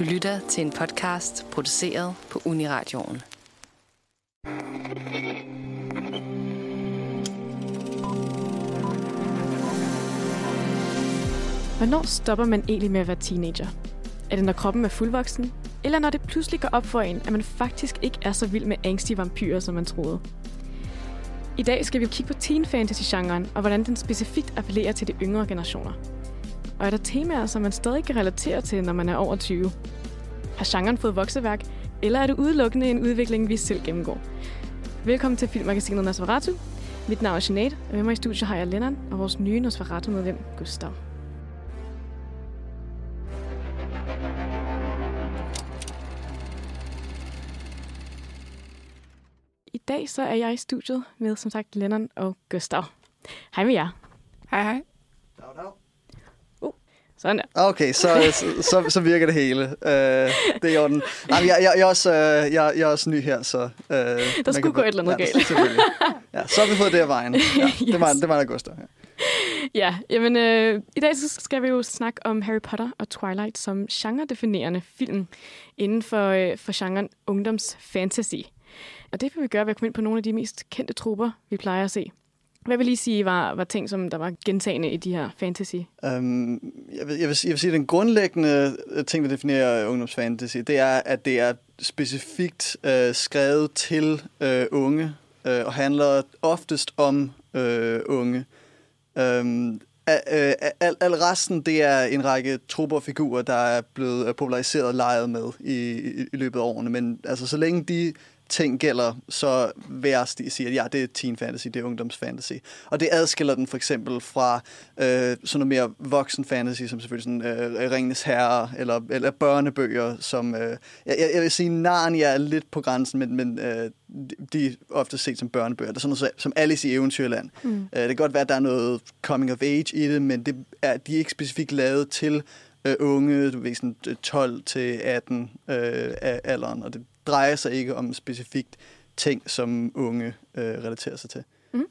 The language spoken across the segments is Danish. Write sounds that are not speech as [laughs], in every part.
Du lytter til en podcast produceret på Uniradioen. Hvornår stopper man egentlig med at være teenager? Er det, når kroppen er fuldvoksen? Eller når det pludselig går op for en, at man faktisk ikke er så vild med angstige vampyrer, som man troede? I dag skal vi kigge på teen fantasy-genren, og hvordan den specifikt appellerer til de yngre generationer. Og er der temaer, som man stadig kan relatere til, når man er over 20? Har genren fået vokseværk, eller er det udelukkende en udvikling, vi selv gennemgår? Velkommen til filmmagasinet Nosferatu. Mit navn er Jeanette, og med mig i studiet har jeg Lennon og vores nye Nosferatu-medlem, Gustav. I dag så er jeg i studiet med, som sagt, Lennon og Gustav. Hej med jer. Hej, hej. Sådan der. Okay, så, så, så, så virker det hele. Uh, det er i orden. Nej, men jeg, jeg, jeg, er også, uh, jeg, jeg er også ny her, så... Uh, der skulle gå et eller andet ja, galt. selvfølgelig. Ja, så har vi fået det af vejen. Ja, [laughs] yes. det, var, det var der Gustav. Ja. Ja, jamen øh, i dag så skal vi jo snakke om Harry Potter og Twilight som genredefinerende film inden for, øh, for genren ungdomsfantasy. Og det vil vi gøre ved at komme ind på nogle af de mest kendte trupper, vi plejer at se. Hvad vil I sige var, var ting, som der var gentagende i de her fantasy? Um, jeg, vil, jeg, vil, jeg vil sige, at den grundlæggende øh, ting, der definerer ungdomsfantasy, det er, at det er specifikt uh, skrevet til uh, unge, uh, og handler oftest om uh, unge. Øhm, um, al, al, al resten, det er en række trupper og figurer, der er blevet populariseret og leget med i, i, i løbet af årene. Men altså, så længe de ting gælder, så vil jeg sige, at ja, det er teen fantasy, det er ungdomsfantasy. Og det adskiller den for eksempel fra øh, sådan noget mere voksen fantasy, som selvfølgelig sådan øh, Ringenes Herre, eller, eller børnebøger, som, øh, jeg, jeg vil sige, Narnia er lidt på grænsen, men, men øh, de er ofte set som børnebøger. Det er sådan noget som Alice i Eventyrland. Mm. Øh, det kan godt være, at der er noget coming of age i det, men det er, de er ikke specifikt lavet til øh, unge, du ved, sådan 12 til 18 øh, alderen, og det drejer sig ikke om specifikt ting, som unge øh, relaterer sig til. Mm.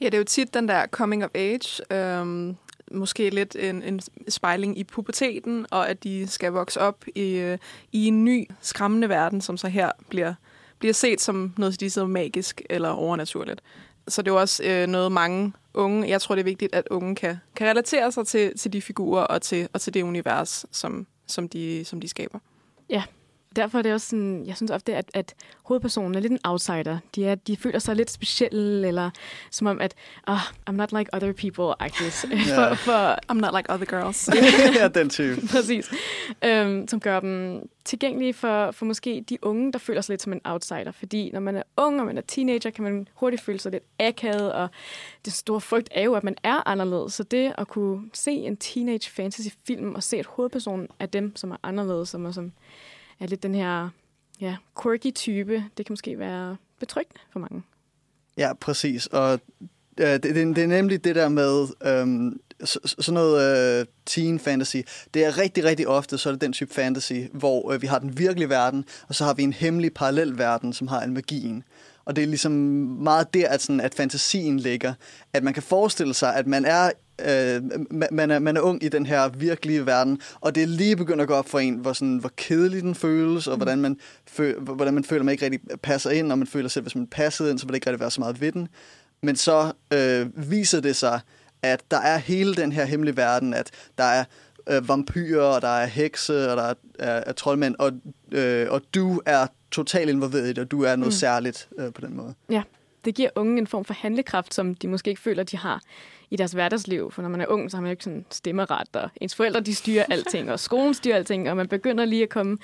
Ja, det er jo tit den der coming of age, øhm, måske lidt en, en spejling i puberteten, og at de skal vokse op i, øh, i en ny, skræmmende verden, som så her bliver, bliver set som noget, de så magisk eller overnaturligt. Så det er jo også øh, noget mange unge, jeg tror det er vigtigt, at unge kan, kan relatere sig til, til de figurer og til, og til det univers, som, som, de, som de skaber. Ja, derfor er det også sådan, jeg synes ofte, at, at hovedpersonen er lidt en outsider. De, er, de føler sig lidt specielle, eller som om, at oh, I'm not like other people, actually. [laughs] Yeah. for, for, I'm not like other girls. [laughs] ja, den type. Præcis. Um, som gør dem tilgængelige for, for måske de unge, der føler sig lidt som en outsider. Fordi når man er ung og man er teenager, kan man hurtigt føle sig lidt akavet, og det store frygt er jo, at man er anderledes. Så det at kunne se en teenage fantasy film og se, at hovedpersonen er dem, som er anderledes, som er som er lidt den her ja, quirky type, det kan måske være betryggende for mange. Ja, præcis. Og øh, det, det, det er nemlig det der med øhm, så, sådan noget øh, teen fantasy. Det er rigtig, rigtig ofte, så er det den type fantasy, hvor øh, vi har den virkelige verden, og så har vi en hemmelig parallel verden, som har en magien. Og det er ligesom meget der, at, sådan, at fantasien ligger. At man kan forestille sig, at man er øh, man, er, man er ung i den her virkelige verden, og det er lige begyndt at gå op for en, hvor, sådan, hvor kedelig den føles, og mm. hvordan, man føl, hvordan man føler, at man ikke rigtig passer ind, og man føler selv, hvis man passede ind, så vil det ikke rigtig være så meget ved den. Men så øh, viser det sig, at der er hele den her hemmelige verden, at der er øh, vampyrer, og der er hekse, og der er, er, er troldmænd, og, øh, og du er totalt involveret i det, og du er noget mm. særligt øh, på den måde. Ja, det giver unge en form for handlekraft, som de måske ikke føler, de har i deres hverdagsliv. For når man er ung, så har man jo ikke sådan stemmeret, og ens forældre de styrer [laughs] alting, og skolen styrer alting, og man begynder lige at komme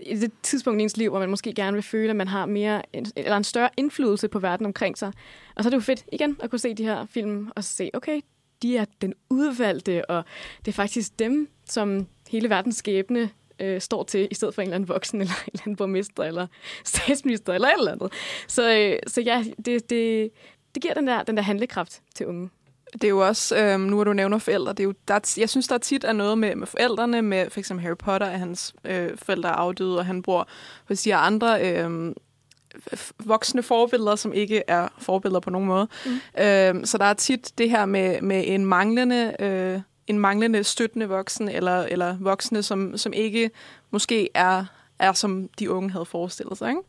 i det tidspunkt i ens liv, hvor man måske gerne vil føle, at man har mere, eller en større indflydelse på verden omkring sig. Og så er det jo fedt igen at kunne se de her film, og se, okay, de er den udvalgte, og det er faktisk dem, som hele verdens skæbne øh, står til, i stedet for en eller anden voksen, [laughs] eller en eller anden borgmester, eller statsminister, eller et eller andet. Så, øh, så ja, det, det, det giver den der, den der handlekraft til unge. Det er jo også, øh, nu hvor du nævner forældre, det er jo, der er, jeg synes, der tit er noget med, med forældrene, med for eksempel Harry Potter, at hans øh, forældre er afdøde, og han bor hos de andre øh, voksne forbilleder, som ikke er forbilleder på nogen måde. Mm. Øh, så der er tit det her med, med en manglende øh, en manglende støttende voksen, eller, eller voksne, som, som ikke måske er, er, som de unge havde forestillet sig. Ikke?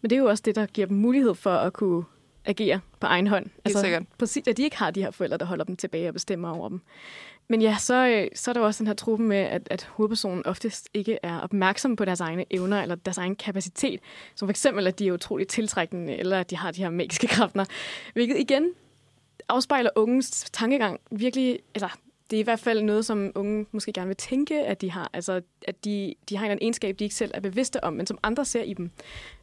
Men det er jo også det, der giver dem mulighed for at kunne agere på egen hånd. Altså, sikkert. Præcis, at de ikke har de her forældre, der holder dem tilbage og bestemmer over dem. Men ja, så, øh, så er der også den her truppen med, at, at hovedpersonen oftest ikke er opmærksom på deres egne evner eller deres egen kapacitet. Som for eksempel, at de er utroligt tiltrækkende, eller at de har de her magiske kræfter. Hvilket igen afspejler ungens tankegang virkelig, altså det er i hvert fald noget, som unge måske gerne vil tænke, at de har. Altså, at de, de har en egenskab, de ikke selv er bevidste om, men som andre ser i dem.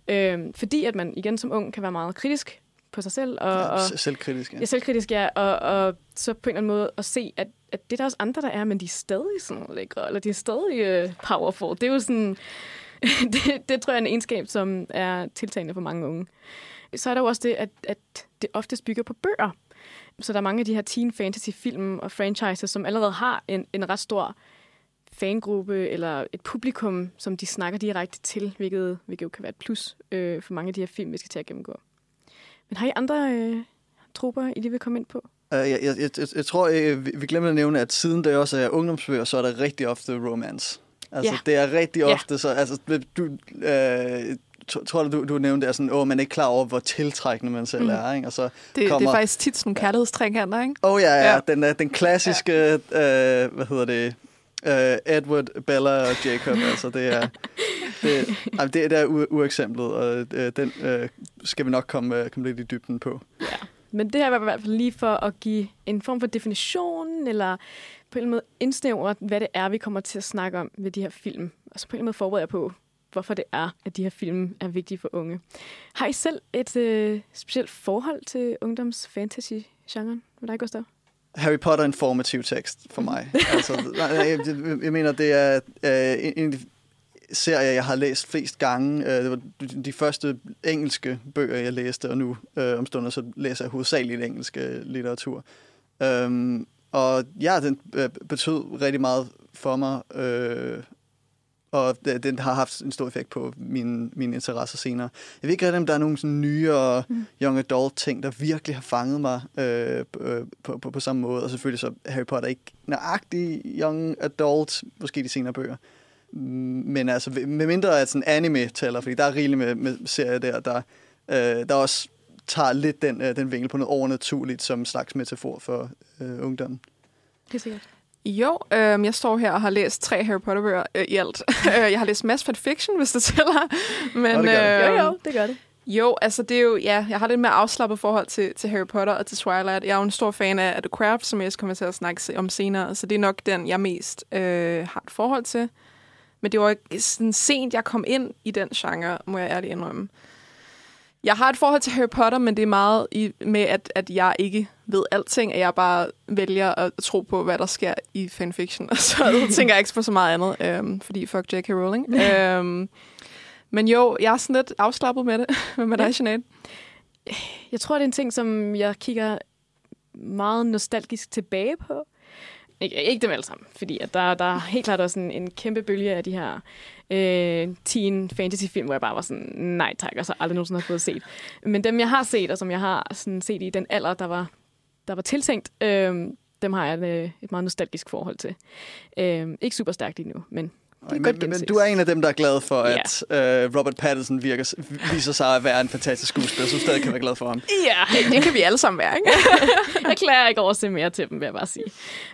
Øh, fordi at man igen som ung kan være meget kritisk på sig selv. Og, og, selvkritisk, ja. ja. selvkritisk, ja. Og, og så på en eller anden måde at se, at, at det er der også andre, der er, men de er stadig sådan lækre, eller de er stadig uh, powerful. Det er jo sådan... [laughs] det, det tror jeg er en egenskab, som er tiltagende for mange unge. Så er der jo også det, at, at det oftest bygger på bøger. Så der er mange af de her teen fantasy-film og franchises, som allerede har en, en ret stor fangruppe eller et publikum, som de snakker direkte til, hvilket, hvilket jo kan være et plus øh, for mange af de her film, vi skal til at gennemgå. Men har I andre øh, trupper, I lige vil komme ind på? Uh, jeg, jeg, jeg, jeg tror, jeg, vi glemmer at nævne, at siden det også er ungdomsbøger, så er der rigtig ofte romance. Altså, Ja. det er rigtig Ja. ofte, så altså, du, øh, tror du, du nævnte, at sådan, åh, man er ikke klar over, hvor tiltrækkende man selv Mm. er, ikke? Og så, Det, det Kommer- er faktisk tit sådan nogle kærlighedstrækanter, ikke? åh oh, ja, ja, Ja. den, øh, den klassiske, øh, hvad hedder det, øh, Edward, Bella og Jacob, [laughs] altså det er, det, ej, det, det er u- ueksemplet, og øh, den øh, skal vi nok komme, øh, komme lidt i dybden på. Men det her var i hvert fald lige for at give en form for definition, eller på en eller anden måde indsnævre, hvad det er, vi kommer til at snakke om ved de her film. Og så på en eller anden måde forberede jer på, hvorfor det er, at de her film er vigtige for unge. Har I selv et øh, specielt forhold til ungdoms-fantasy-genren? Hvad dig, Gustav? Harry Potter informativ tekst for mig. [laughs] altså, jeg, jeg, mener, det er øh, en, af de serier, jeg har læst flest gange. Øh, det var de, første engelske bøger, jeg læste, og nu øh, om stunder, så læser jeg hovedsageligt engelsk litteratur. Øhm, og ja, den øh, betød rigtig meget for mig, øh, og det- den har haft en stor effekt på mine, mine interesser senere. Jeg ved ikke rigtig, om der er nogle sådan nyere Mm. young adult ting, der virkelig har fanget mig øh, på, øh, på, på, på samme måde. Og selvfølgelig så er Harry Potter ikke nøjagtig young adult, måske de senere bøger. Mm, Men altså, med mindre at sådan anime tæller, fordi der er rigeligt med, med serier der, der, øh, der også tager lidt den, øh, den vinkel på noget overnaturligt som slags metafor for øh, ungdommen. Helt sikkert. Jo, øh, jeg står her og har læst tre Harry Potter-bøger øh, i alt. [laughs] Øh, jeg har læst Mass Fiction, hvis det tæller. Men, Nå, det gør det. Jo, øh, jo, det gør det. Jo, altså det er jo, ja, jeg har lidt mere afslappet forhold til, til Harry Potter og til Twilight. Jeg er jo en stor fan af, af The Craft, som jeg også kommer til at snakke om senere, så det er nok den, jeg mest øh, har et forhold til. Men det var ikke sådan sent, jeg kom ind i den genre, må jeg ærligt indrømme. Jeg har et forhold til Harry Potter, men det er meget i, med, at, at jeg ikke ved alting, at jeg bare vælger at tro på, hvad der sker i fanfiction. [laughs] Og så tænker jeg ikke på så meget andet, øhm, fordi fuck J.K. Rowling. [laughs] øhm, men jo, jeg er sådan lidt afslappet med det. [laughs] Hvad med Ja. dig, Jeanette? Jeg tror, det er en ting, som jeg kigger meget nostalgisk tilbage på. Ikke, ikke dem alle sammen, fordi at der, der er helt klart også en, en kæmpe bølge af de her øh, teen fantasy-film, hvor jeg bare var sådan, nej tak, og så aldrig nogensinde har fået set. Men dem, jeg har set, og som jeg har sådan set i den alder, der var, der var tiltænkt, øh, dem har jeg et, øh, et meget nostalgisk forhold til. Øh, ikke super stærkt lige nu, men men, godt men, du er en af dem, der er glad for, Ja. at øh, Robert Pattinson virker, viser sig at være en fantastisk skuespiller, som stadig kan være glad for ham. ja, Det kan vi alle sammen være, ikke? [laughs] jeg klarer ikke over at se mere til dem, vil jeg bare sige.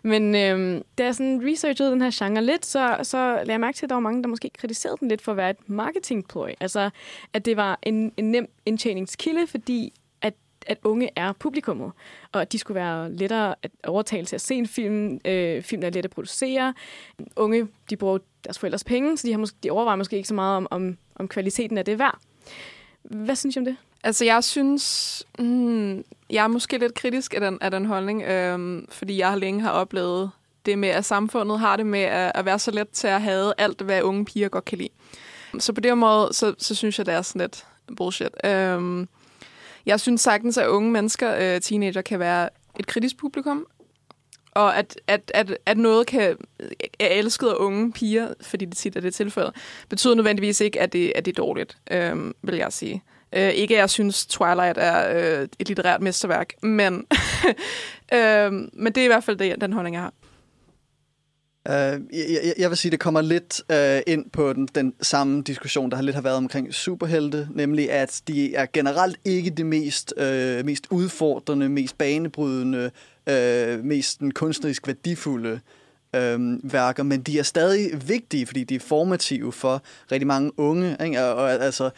Men øhm, da jeg sådan researchede den her genre lidt, så, så lagde jeg mærke til, at der var mange, der måske kritiserede den lidt for at være et marketingploy. Altså, at det var en, en nem indtjeningskilde, fordi at, unge er publikummet, og at de skulle være lettere at overtale til at se en film. Øh, film er let at producere. Unge, de bruger deres forældres penge, så de, har måske, de overvejer måske ikke så meget om, om, om kvaliteten af det værd. Hvad synes I om det? Altså, jeg synes... Mm, jeg er måske lidt kritisk af den, af den holdning, øh, fordi jeg længe har oplevet det med, at samfundet har det med at, at være så let til at have alt, hvad unge piger godt kan lide. Så på den måde, så, så synes jeg, det er sådan lidt bullshit. Øhm, jeg synes sagtens, at unge mennesker, øh, teenager, kan være et kritisk publikum, og at, at, at, at noget kan øh, er elsket af unge piger, fordi det tit er det tilfælde, betyder nødvendigvis ikke, at det, at det er dårligt, øh, vil jeg sige. Øh, ikke at jeg synes, Twilight er øh, et litterært mesterværk, men, [laughs] øh, men det er i hvert fald det, den holdning, jeg har. Øh, jeg, jeg vil sige, det kommer lidt uh, ind på den, den samme diskussion, der har lidt har været omkring superhelte, nemlig at de er generelt ikke det mest, uh, mest udfordrende, mest banebrydende, uh, mest den kunstnerisk værdifulde uh, værker, men de er stadig vigtige, fordi de er formative for rigtig mange unge. Ikke? Og, og altså,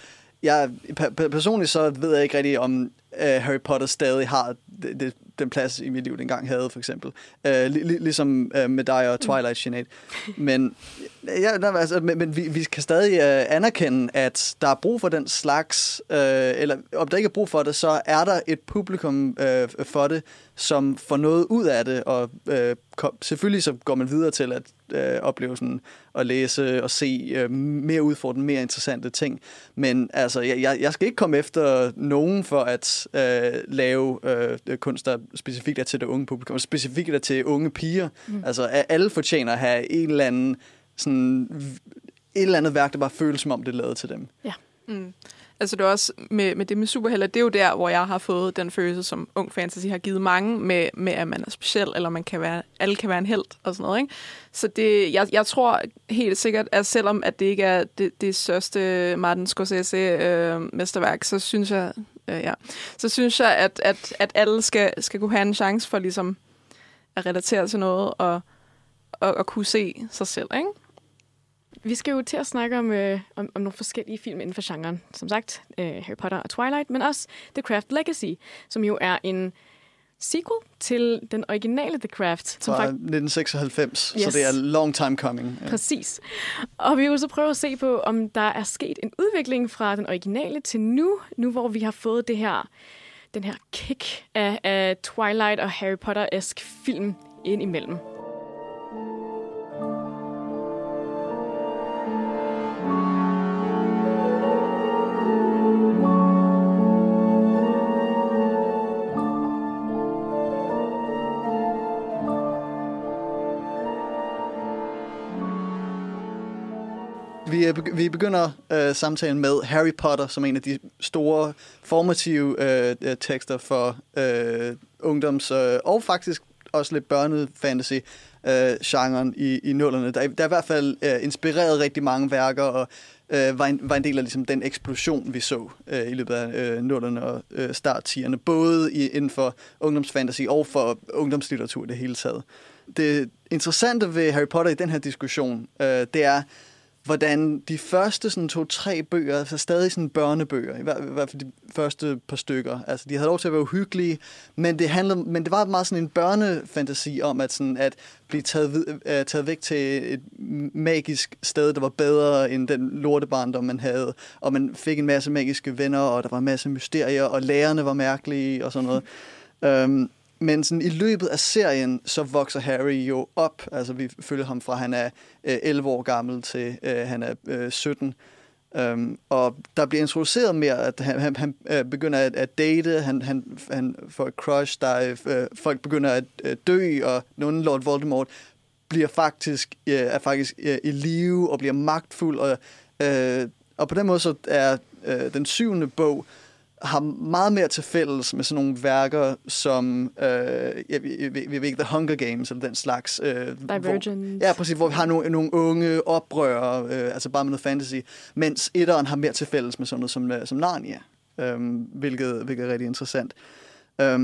jeg, personligt så ved jeg ikke rigtig, om uh, Harry Potter stadig har det, det den plads i mit liv, den gang havde, for eksempel. Uh, lig, ligesom uh, med dig og Twilight Sinead. [laughs] Men, ja, altså, men, men vi, vi kan stadig uh, anerkende, at der er brug for den slags, uh, eller om der ikke er brug for det, så er der et publikum uh, for det, som får noget ud af det, og uh, kom, selvfølgelig så går man videre til at opleve sådan, at læse og se uh, mere udfordrende, mere interessante ting. Men altså, jeg, jeg skal ikke komme efter nogen for at uh, lave uh, kunst, der specifikt er til det unge publikum, og specifikt er til unge piger. Mm. Altså, alle fortjener at have en eller anden, sådan, et eller andet værk, der bare føles som om, det er lavet til dem. Ja. Mm. Altså det er også med, med det med superhelte, det er jo der, hvor jeg har fået den følelse, som Ung Fantasy har givet mange, med, med at man er speciel, eller man kan være, alle kan være en held og sådan noget. Ikke? Så det, jeg, jeg tror helt sikkert, at selvom at det ikke er det, det største Martin Scorsese-mesterværk, øh, så synes jeg, øh, ja, så synes jeg, at, at, at alle skal, skal kunne have en chance for ligesom at relatere til noget og, og, og kunne se sig selv, ikke? Vi skal jo til at snakke om, øh, om, om nogle forskellige film inden for genren. Som sagt, øh, Harry Potter og Twilight, men også The Craft Legacy, som jo er en sequel til den originale The Craft. Som Fra 1996, yes. så det er long time coming. Ja. Præcis. Og vi vil så prøve at se på, om der er sket en udvikling fra den originale til nu, nu hvor vi har fået det her, den her kick af, af Twilight og Harry Potter-esk film ind imellem. Øh, vi, vi begynder øh, samtalen med Harry Potter som en af de store formative øh, øh, tekster for øh, ungdoms- øh, og faktisk også lidt børnefantasy øh, genren i, i nullerne. Der, der er i hvert fald øh, inspireret rigtig mange værker og øh, var, en, var en del af ligesom, den eksplosion, vi så øh, i løbet af øh, nullerne og øh, starttierne, både i, inden for ungdomsfantasy og for ungdomslitteratur i det hele taget. Det interessante ved Harry Potter i den her diskussion, øh, det er, hvordan de første sådan to-tre bøger, altså stadig sådan børnebøger, i hvert, i hvert fald de første par stykker, altså de havde lov til at være uhyggelige, men det, handlede, men det var meget sådan en børnefantasi om at, sådan, at blive taget, uh, taget væk til et magisk sted, der var bedre end den lortebarndom, man havde, og man fik en masse magiske venner, og der var en masse mysterier, og lærerne var mærkelige og sådan noget. um, [laughs] men sådan, i løbet af serien, så vokser Harry jo op. Altså, vi følger ham fra, han er øh, 11 år gammel til øh, han er øh, 17. Um, øhm, og der bliver introduceret mere, at han, han, han øh, begynder at, at date, han, han, han får et crush, der er, øh, folk begynder at øh, dø, og nogen Lord Voldemort bliver faktisk, øh, er faktisk øh, i live og bliver magtfuld. Og, øh, og på den måde så er øh, den syvende bog har meget mere til fælles med sådan nogle værker som øh, jeg, jeg, jeg ved ikke, The Hunger Games eller den slags. Øh, Divergent. Hvor, ja, præcis, hvor vi har nogle, nogle unge oprørere, øh, altså bare med noget fantasy, mens etteren har mere til fælles med sådan noget som, øh, som Narnia, øh, hvilket, hvilket er rigtig interessant. Øh,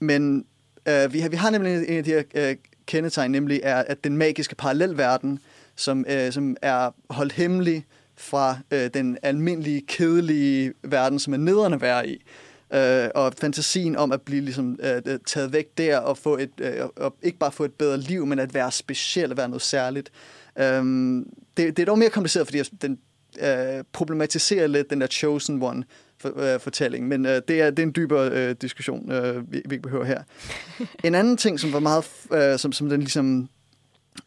men øh, vi, har, vi har nemlig en af de her øh, kendetegn, nemlig er, at den magiske parallelverden, som, øh, som er holdt hemmelig, fra øh, den almindelige, kedelige verden, som er nederne være i. Øh, og fantasien om at blive ligesom, øh, taget væk der og få et, øh, og ikke bare få et bedre liv, men at være speciel, at være noget særligt. Øh, det, det er dog mere kompliceret, fordi den øh, problematiserer lidt den der chosen one for, øh, fortælling, men øh, det, er, det er en dybere øh, diskussion, øh, vi, vi ikke behøver her. [laughs] En anden ting, som var meget, øh, som, som den ligesom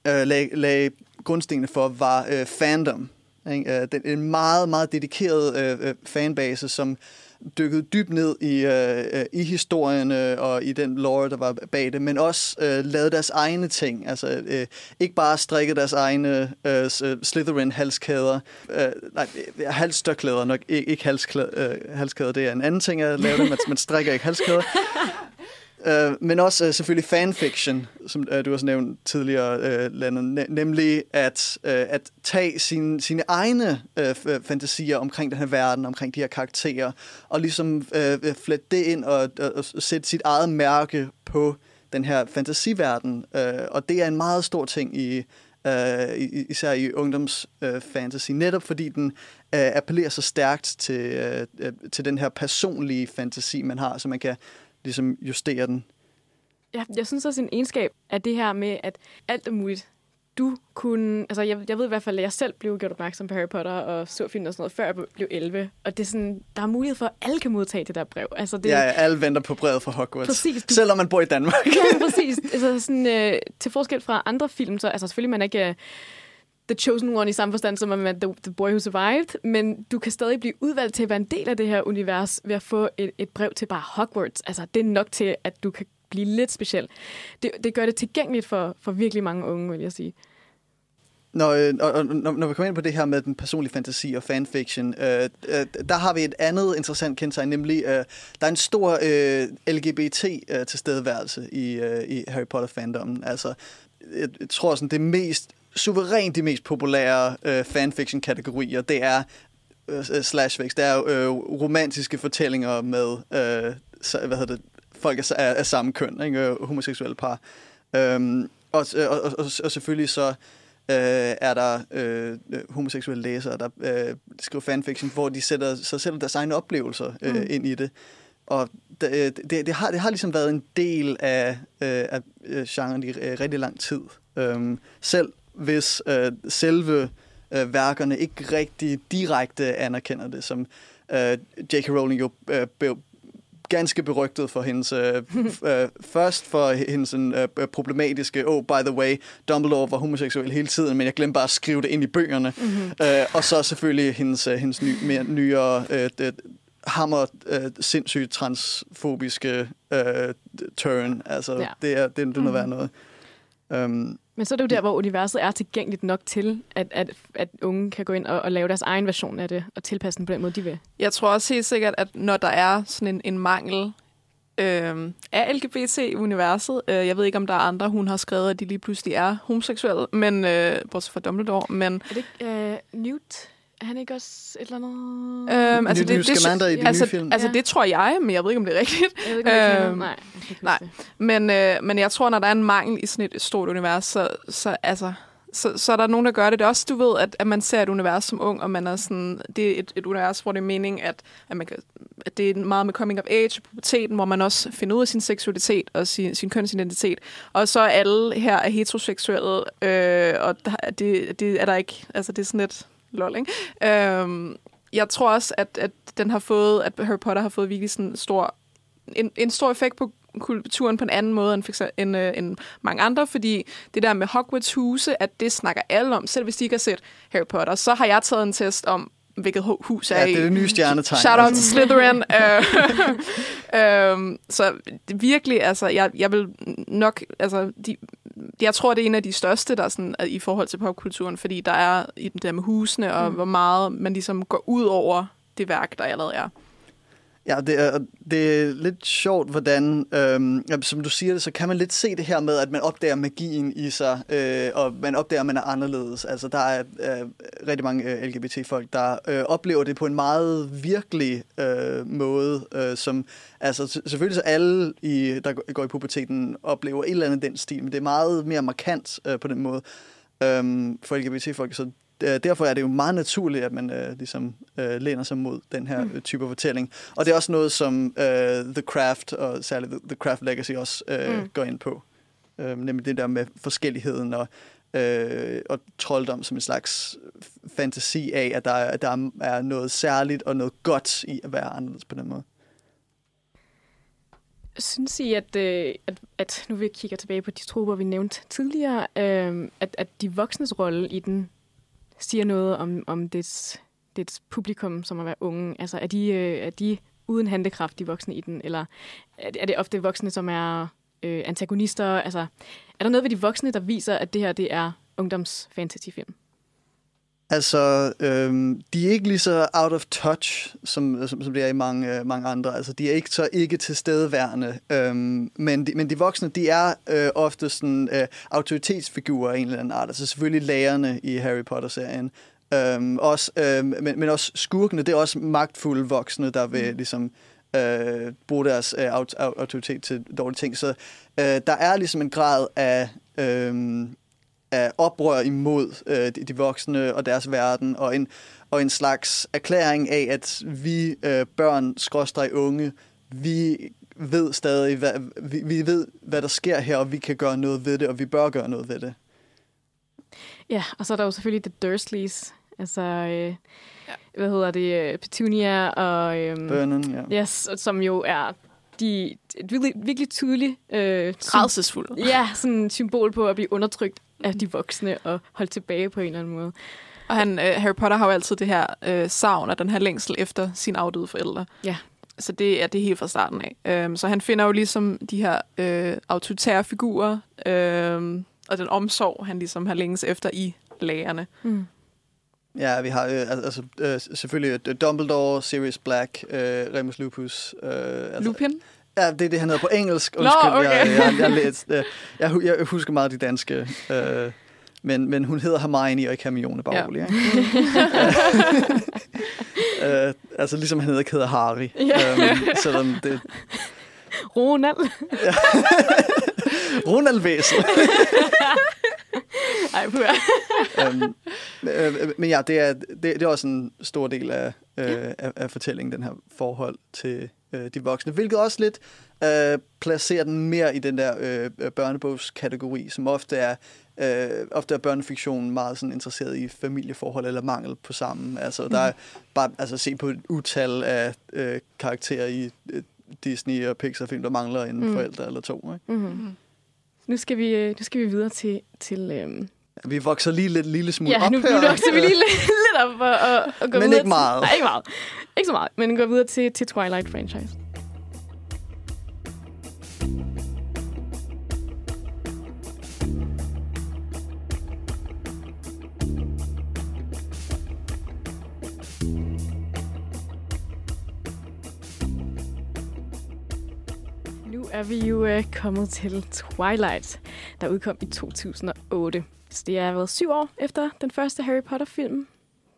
øh, lag, lag grundstenene for, var øh, fandom. Ikke? Øh, den, en meget, meget dedikeret øh, øh, fanbase, som dykkede dybt ned i, øh, øh, i historien øh, og i den lore, der var bag det, men også øh, lavede deres egne ting. Altså øh, ikke bare strikkede deres egne øh, Slytherin-halskæder. Øh, nej, halsstørklæder nok, ikke, ikke halsklæder, øh, halskæder. Det er en anden ting at lave det, man, man strikker ikke halskæder. Øh, men også øh, selvfølgelig fanfiction, som øh, du også nævnt tidligere, øh, Lennon, ne- nemlig at, øh, at tage sine, sine egne øh, f- fantasier omkring den her verden, omkring de her karakterer, og ligesom øh, øh, flette det ind og, og, og sætte sit eget mærke på den her fantasiverden. Øh, og det er en meget stor ting i øh, i- især i ungdomsfantasy, øh, fantasy, netop fordi den øh, appellerer så stærkt til, øh, øh til den her personlige fantasi, man har, så man kan ligesom justere den. Jeg, jeg synes også, en egenskab er det her med, at alt er muligt. Du kunne... Altså, jeg, jeg ved i hvert fald, at jeg selv blev gjort opmærksom på Harry Potter og så film og sådan noget, før jeg blev 11. Og det er sådan, der er mulighed for, at alle kan modtage det der brev. Altså, det, Det... Ja, alle venter på brevet fra Hogwarts. Præcis, du- Selvom man bor i Danmark. Ja, [laughs] præcis. Altså, sådan, øh, til forskel fra andre film, så altså, selvfølgelig man ikke øh, the chosen one i samme forstand, som man the, the boy who survived, men du kan stadig blive udvalgt til at være en del af det her univers ved at få et, et brev til bare Hogwarts. Altså, det er nok til, at du kan blive lidt speciel. Det, det gør det tilgængeligt for, for virkelig mange unge, vil jeg sige. Når, øh, når, når vi kommer ind på det her med den personlige fantasi og fanfiction, øh, øh, der har vi et andet interessant kendetegn, nemlig øh, der er en stor øh, LGBT-tilstedeværelse øh, i, øh, i Harry Potter-fandommen. Altså, jeg, jeg tror sådan, det mest suverænt de mest populære øh, fanfiction-kategorier, det er øh, slashfics, det er øh, romantiske fortællinger med, øh, hvad hedder det, folk af, af, af samme køn, ikke? Øh, homoseksuelle par. Øhm, og, og, og, og, og selvfølgelig så øh, er der øh, homoseksuelle læsere, der øh, skriver fanfiction, hvor de sætter, så sætter deres egne oplevelser øh, Mm. ind i det. Og det, det, det, har, det har ligesom været en del af, øh, af øh, genren i øh, rigtig lang tid. Øhm, selv hvis øh, selve øh, værkerne ikke rigtig direkte anerkender det, som øh, J.K. Rowling jo øh, blev ganske berygtet for hendes, øh, øh, først for hendes øh, problematiske, oh, by the way, Dumbledore var homoseksuel hele tiden, men jeg glemte bare at skrive det ind i bøgerne. Mm-hmm. Øh, og så selvfølgelig hendes, øh, hendes ny, mere nyere, øh, det, hammer øh, sindssygt transfobiske øh, turn. Altså, Ja. det er, det, det er noget værd noget. Um, Men så er det jo der, hvor universet er tilgængeligt nok til, at, at, at unge kan gå ind og, og lave deres egen version af det, og tilpasse den på den måde, de vil. Jeg tror også helt sikkert, at når der er sådan en, en mangel øh, af LGBT i universet, øh, jeg ved ikke, om der er andre, hun har skrevet, at de lige pludselig er homoseksuelle, men øh, bortset fra Dumbledore, men Er det ikke øh, Newt? Er han ikke også et eller andet? Øhm, altså, det, det, Scamander i de altså, nye film. altså Ja. det tror jeg, men jeg ved ikke, om det er rigtigt. Jeg ved ikke, om det er øhm, Nej, nej. det. Men, øh, men jeg tror, når der er en mangel i sådan et stort univers, så, så, altså, så, så er der nogen, der gør det. Det er også, du ved, at, at man ser et univers som ung, og man er sådan, det er et, et univers, hvor det er mening, at, at, man kan, at det er meget med coming of age og puberteten, hvor man også finder ud af sin seksualitet og sin, sin kønsidentitet. Og så er alle her er heteroseksuelle, øh, og der, det, det er der ikke, altså det er sådan lidt lol, ikke? Øhm, jeg tror også, at, at den har fået, at Harry Potter har fået virkelig sådan stor, en, en stor effekt på kulturen på en anden måde end, for eksempel, end, øh, end mange andre, fordi det der med Hogwarts huse, at det snakker alle om, selv hvis de ikke har set Harry Potter, så har jeg taget en test om, hvilket hu- hus er ja, det er det nye stjernetegn. Shout out til Slytherin. [laughs] Øh, [laughs] øhm, så virkelig, altså, jeg, jeg vil nok, altså, de, jeg tror, det er en af de største, der er sådan, er i forhold til popkulturen, fordi der er i den der med husene, og Mm. hvor meget man ligesom går ud over det værk, der allerede er. Ja, det er, det er lidt sjovt, hvordan, øhm, som du siger det, så kan man lidt se det her med, at man opdager magien i sig, øh, og man opdager, at man er anderledes. Altså, der er øh, rigtig mange øh, LGBT-folk, der øh, oplever det på en meget virkelig øh, måde, øh, som, altså selvfølgelig så alle, i, der går- i puberteten, oplever et eller andet den stil, men det er meget mere markant øh, på den måde øhm, for LGBT-folk, så derfor er det jo meget naturligt, at man øh, ligesom øh, læner sig mod den her mm. type af fortælling. Og det er også noget, som øh, The Craft, og særligt The, Craft Legacy også øh, Mm. går ind på. Øh, nemlig det der med forskelligheden og, øh, og trolddom som en slags fantasi af, at der, er- at der er noget særligt og noget godt i at være anderledes på den måde. Synes I, at, øh, at, at nu vi kigger tilbage på de trupper, vi nævnte tidligere, øh, at, at de voksnes rolle i den siger noget om, om dets, dets publikum, som at være unge? Altså, er de, øh, er de uden handekraft, de voksne i den? Eller er det, er det ofte voksne, som er øh, antagonister? Altså, er der noget ved de voksne, der viser, at det her det er ungdoms fantasyfilm? Altså, øhm, de er ikke lige så out of touch, som, som, som det er i mange, øh, mange andre. Altså, de er ikke så ikke tilstedeværende. Øhm, men, de, men de voksne, de er øh, ofte sådan øh, autoritetsfigurer af en eller anden art. Altså selvfølgelig lærerne i Harry Potter-serien. Øhm, også, øh, men, men også skurkene, det er også magtfulde voksne, der vil mm. ligesom øh, bruge deres øh, autoritet til dårlige ting. Så øh, der er ligesom en grad af... Øh, af oprør imod øh, de, de voksne og deres verden, og en, og en slags erklæring af, at vi øh, børn, skråstrej unge, vi ved stadig, hvad, vi, vi ved, hvad der sker her, og vi kan gøre noget ved det, og vi bør gøre noget ved det. Ja, og så er der jo selvfølgelig The Dursleys, altså, øh, ja. hvad hedder det, øh, Petunia og... Øh, Vernon, ja. Yes, som jo er de, et virkelig, virkelig tydeligt... Øh, Rædselsfuldt. Ja, sådan et symbol på at blive undertrykt af de voksne og holdt tilbage på en eller anden måde. Og han, øh, Harry Potter har jo altid det her øh, savn og den her længsel efter sine afdøde forældre. Ja. Så det er det helt fra starten af. Øhm, så han finder jo ligesom de her øh, autoritære figurer, øh, og den omsorg, han ligesom har længes efter i lærerne. Mm. Ja, vi har øh, altså, øh, selvfølgelig Dumbledore, Sirius Black, øh, Remus Lupus. Øh, altså, Lupin? Ja, det er det, han hedder på engelsk. Undskyld, Nå, okay. jeg, jeg, jeg, læst, øh, jeg, jeg husker meget de danske. Øh, men, men hun hedder Hermione og ikke Hermione Bagli. [laughs] Ja. øh, altså ligesom han hedder, hedder Harry. Ja. Øhm, selvom det... Ronald. [laughs] Ronald Væsel. [laughs] Ej, øhm, øh, men ja, det er, det, det er også en stor del af, øh, ja. af, af fortællingen, den her forhold til øh, de voksne, hvilket også lidt øh, placerer den mere i den der øh, børnebogskategori, som ofte er øh, ofte er børnefiktionen meget sådan interesseret i familieforhold eller mangel på sammen. Altså, mm. der er bare altså, se på et utal af øh, karakterer i øh, Disney og Pixar-film, der mangler en mm. forælder eller to. Ikke? Mm-hmm. Nu skal vi, øh, nu skal vi videre til... til øhm vi vokser lige lidt lille smule ja, op nu, her. nu vokser vi lige [laughs] lidt, lidt op og, og, og går Men videre ikke meget. Til, nej, ikke meget. Ikke så meget, men går videre til, til Twilight-franchise. er vi jo uh, kommet til Twilight, der udkom i 2008. Så det er været syv år efter den første Harry Potter-film.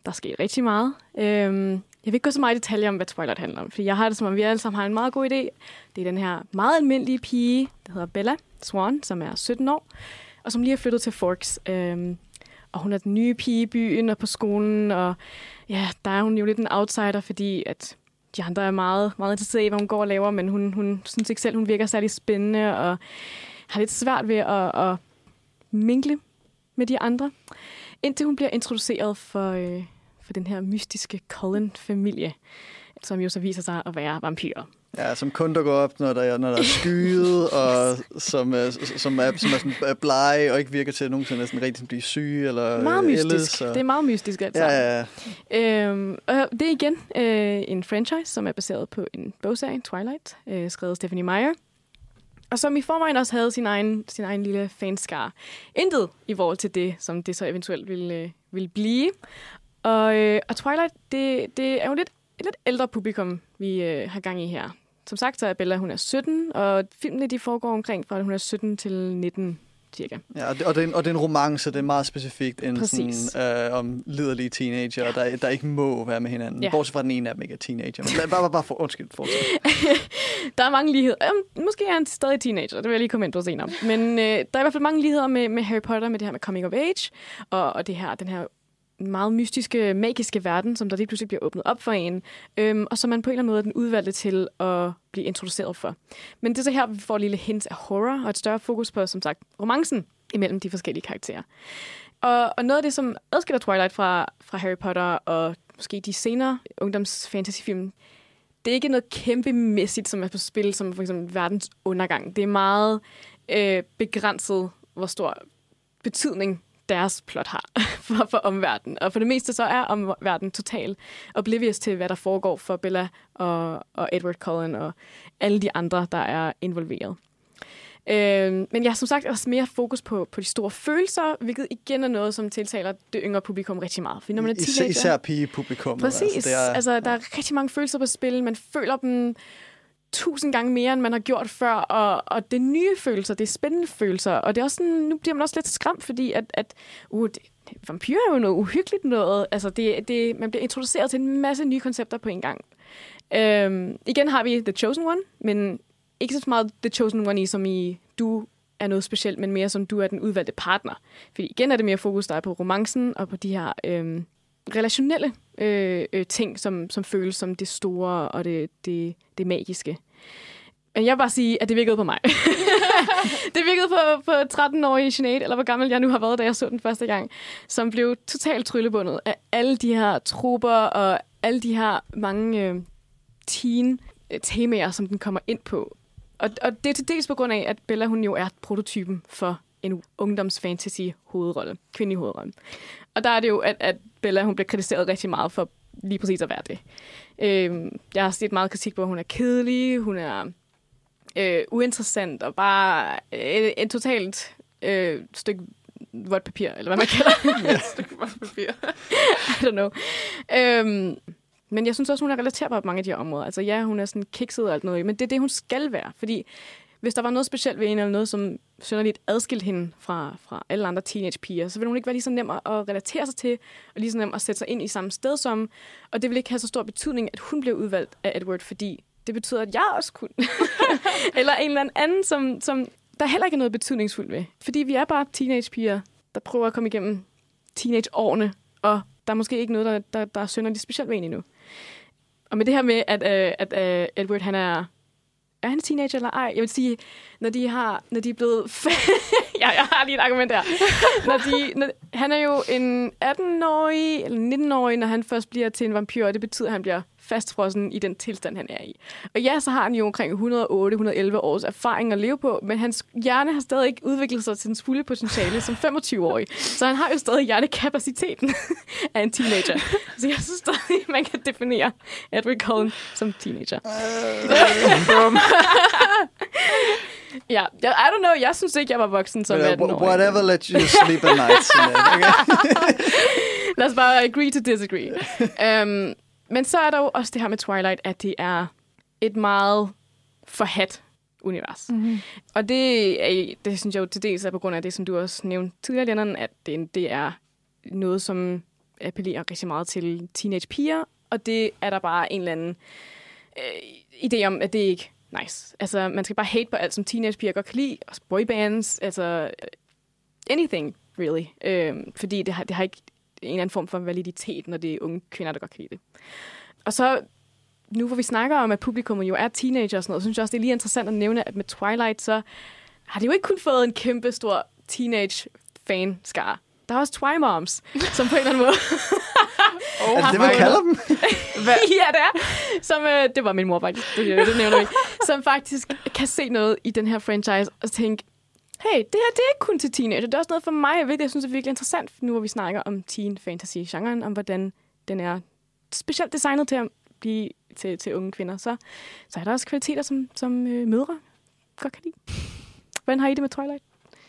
Der sker rigtig meget. Øhm, jeg vil ikke gå så meget i detaljer om, hvad Twilight handler om, for jeg har det som om, vi alle sammen har en meget god idé. Det er den her meget almindelige pige, der hedder Bella Swan, som er 17 år, og som lige er flyttet til Forks. Øhm, og hun er den nye pige i byen og på skolen, og ja, der er hun jo lidt en outsider, fordi at de andre er meget, meget interesserede i, hvad hun går og laver, men hun, hun synes ikke selv, hun virker særlig spændende, og har lidt svært ved at, at mingle med de andre, indtil hun bliver introduceret for, øh, for den her mystiske Cullen-familie, som jo så viser sig at være vampyrer. Ja, som kun dukker op, når der, når der er skyet, [laughs] og som, er, som, er, som er sådan blege, og ikke virker til, at nogen sådan, rigtig blive syge. Eller meget mystisk. Ældes, og... Det er meget mystisk, altså. Ja, ja, ja. Øhm, og det er igen øh, en franchise, som er baseret på en bogserie, Twilight, øh, skrevet af Stephanie Meyer. Og som i forvejen også havde sin egen, sin egen lille fanskar. Intet i forhold til det, som det så eventuelt ville, øh, ville blive. Og, øh, og Twilight, det, det er jo lidt et lidt ældre publikum, vi øh, har gang i her. Som sagt, så er Bella, hun er 17, og filmene de foregår omkring fra hun er 17 til 19 cirka. Ja, og det, og, det er en, og det er en romance, det er meget specifikt en sådan, øh, om liderlige teenager, ja. der, der ikke må være med hinanden. Ja. Bortset fra den ene af dem ikke er teenager. Men bare, bare, bare for, undskyld, fortsæt. [laughs] der er mange ligheder. Øhm, måske er han stadig teenager, det vil jeg lige komme ind på senere. Men øh, der er i hvert fald mange ligheder med, med Harry Potter, med det her med coming of age, og, og det her, den her meget mystiske, magiske verden, som der lige pludselig bliver åbnet op for en, øhm, og som man på en eller anden måde er den udvalgte til at blive introduceret for. Men det er så her, vi får et lille hint af horror, og et større fokus på, som sagt, romancen imellem de forskellige karakterer. Og, og noget af det, som adskiller Twilight fra, fra Harry Potter og måske de senere ungdomsfantasyfilm, det er ikke noget kæmpemæssigt, som er på spil, som for eksempel verdens undergang. Det er meget øh, begrænset, hvor stor betydning deres plot har [laughs] for, for omverdenen. Og for det meste så er omverdenen total oblivious til, hvad der foregår for Bella og, og Edward Cullen og alle de andre, der er involveret. Øh, men jeg har som sagt også mere fokus på, på de store følelser, hvilket igen er noget, som tiltaler det yngre publikum rigtig meget. Fordi når man er teenager, især pigepublikum. Præcis. Altså, det er, altså, der er rigtig mange følelser på spil. Man føler dem tusind gange mere, end man har gjort før. Og, og det er nye følelser, det er spændende følelser. Og det er også sådan, nu bliver man også lidt skræmt, fordi at, at uh, det, vampyrer er jo noget uhyggeligt noget. Altså, det, det, man bliver introduceret til en masse nye koncepter på en gang. Øhm, igen har vi The Chosen One, men ikke så meget The Chosen One i, som i du er noget specielt, men mere som du er den udvalgte partner. Fordi igen er det mere fokus der på romancen og på de her øhm, relationelle øh, øh, ting, som, som føles som det store og det, det, det magiske. Men jeg vil bare sige, at det virkede på mig. [laughs] det virkede på, på 13-årige Sinead, eller hvor gammel jeg nu har været, da jeg så den første gang, som blev totalt tryllebundet af alle de her trupper og alle de her mange øh, teen-temaer, øh, som den kommer ind på. Og, og det er til dels på grund af, at Bella hun jo er prototypen for en ungdomsfantasy hovedrolle, kvindelig hovedrolle. Og der er det jo, at, at Bella hun bliver kritiseret rigtig meget for lige præcis at være det. Øh, jeg har set meget kritik på, at hun er kedelig, hun er øh, uinteressant og bare et, et totalt øh, stykke vådt papir, eller hvad man kalder [laughs] det. Et stykke vådt papir. [laughs] I don't know. Øhm, men jeg synes også, hun er relaterbar på mange af de her områder. Altså ja, hun er sådan kikset og alt noget, men det er det, hun skal være. Fordi hvis der var noget specielt ved en, eller noget, som synderligt adskilte hende fra, fra alle andre teenagepiger, så ville hun ikke være lige så nem at relatere sig til, og lige så nem at sætte sig ind i samme sted som. Og det vil ikke have så stor betydning, at hun blev udvalgt af Edward, fordi det betyder, at jeg også kunne. [laughs] eller en eller anden, som, som der heller ikke er noget betydningsfuldt ved. Fordi vi er bare teenagepiger, der prøver at komme igennem teenageårene, og der er måske ikke noget, der, der, der er synderligt specielt ved en endnu. Og med det her med, at, uh, at uh, Edward han er er han teenager eller ej? Jeg vil sige, når de har, når de er blevet... [laughs] [laughs] ja, jeg har lige et argument der. Når de, når, han er jo en 18-årig eller 19-årig, når han først bliver til en vampyr, og det betyder, at han bliver fastfrossen i den tilstand, han er i. Og ja, så har han jo omkring 108-111 års erfaring at leve på, men hans hjerne har stadig ikke udviklet sig til den fulde potentiale som 25-årig. Så han har jo stadig hjernekapaciteten [laughs] af en teenager. Så jeg synes stadig, man kan definere Edward Cullen som teenager. [laughs] ja, I don't know, jeg synes ikke, jeg var voksen som 18-årig. Whatever let you sleep at night. [laughs] Lad os bare agree to disagree. Um, men så er der jo også det her med Twilight, at det er et meget forhat univers. Mm-hmm. Og det, er, det synes jeg jo til dels er på grund af det, som du også nævnte tidligere, Lennon, at det, det er noget, som appellerer rigtig meget til teenage-piger, og det er der bare en eller anden øh, idé om, at det ikke nice. Altså, man skal bare hate på alt, som teenage-piger godt kan lide, også boybands, altså anything, really. Øh, fordi det har, det har ikke en eller anden form for validitet, når det er unge kvinder, der godt kan lide det. Og så, nu hvor vi snakker om, at publikum jo er teenager og sådan noget, så synes jeg også, det er lige interessant at nævne, at med Twilight, så har det jo ikke kun fået en kæmpe stor teenage fan skar. Der er også Twi-moms, som på en eller anden måde... oh, [laughs] er det det, man kalder dem? [laughs] ja, det er. Som, øh, det var min mor faktisk, det, det nævner vi. Som faktisk kan se noget i den her franchise og tænke, hey, det her det er ikke kun til teenager. Det er også noget for mig, jeg, ved, jeg synes er virkelig interessant, nu hvor vi snakker om teen fantasy-genren, om hvordan den er specielt designet til at blive til, til unge kvinder. Så, så er der også kvaliteter, som, som øh, mødre godt kan lide. Hvordan har I det med Twilight?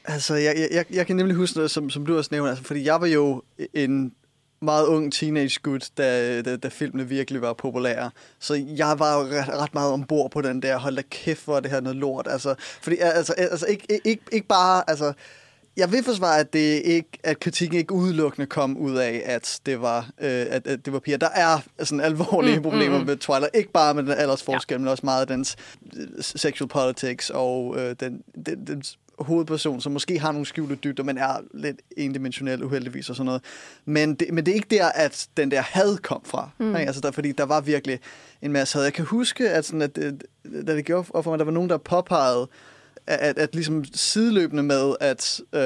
Altså, jeg, jeg, jeg kan nemlig huske noget, som, som du også nævnte, altså, fordi jeg var jo en meget ung teenage gut, da, da, da filmene virkelig var populære. Så jeg var jo ret, ret meget ombord på den der, hold da kæft, hvor det her noget lort. Altså, fordi, altså, altså ikke, ikke, ikke bare, altså, jeg vil forsvare, at, det ikke, at kritikken ikke udelukkende kom ud af, at det var, øh, at, at det var piger. Der er sådan alvorlige mm, problemer mm, mm. med Twilight. Ikke bare med den aldersforskel, ja. men også meget af dens øh, sexual politics og øh, den, den, den hovedperson, som måske har nogle skjulte dybder, men er lidt endimensionel uheldigvis og sådan noget. Men det, men det er ikke der, at den der had kom fra. Mm. Ikke? Altså der, fordi der var virkelig en masse had. Jeg kan huske, at, sådan, at, at da det gjorde for mig, der var nogen, der påpegede, at, at, at ligesom sideløbende med, at uh,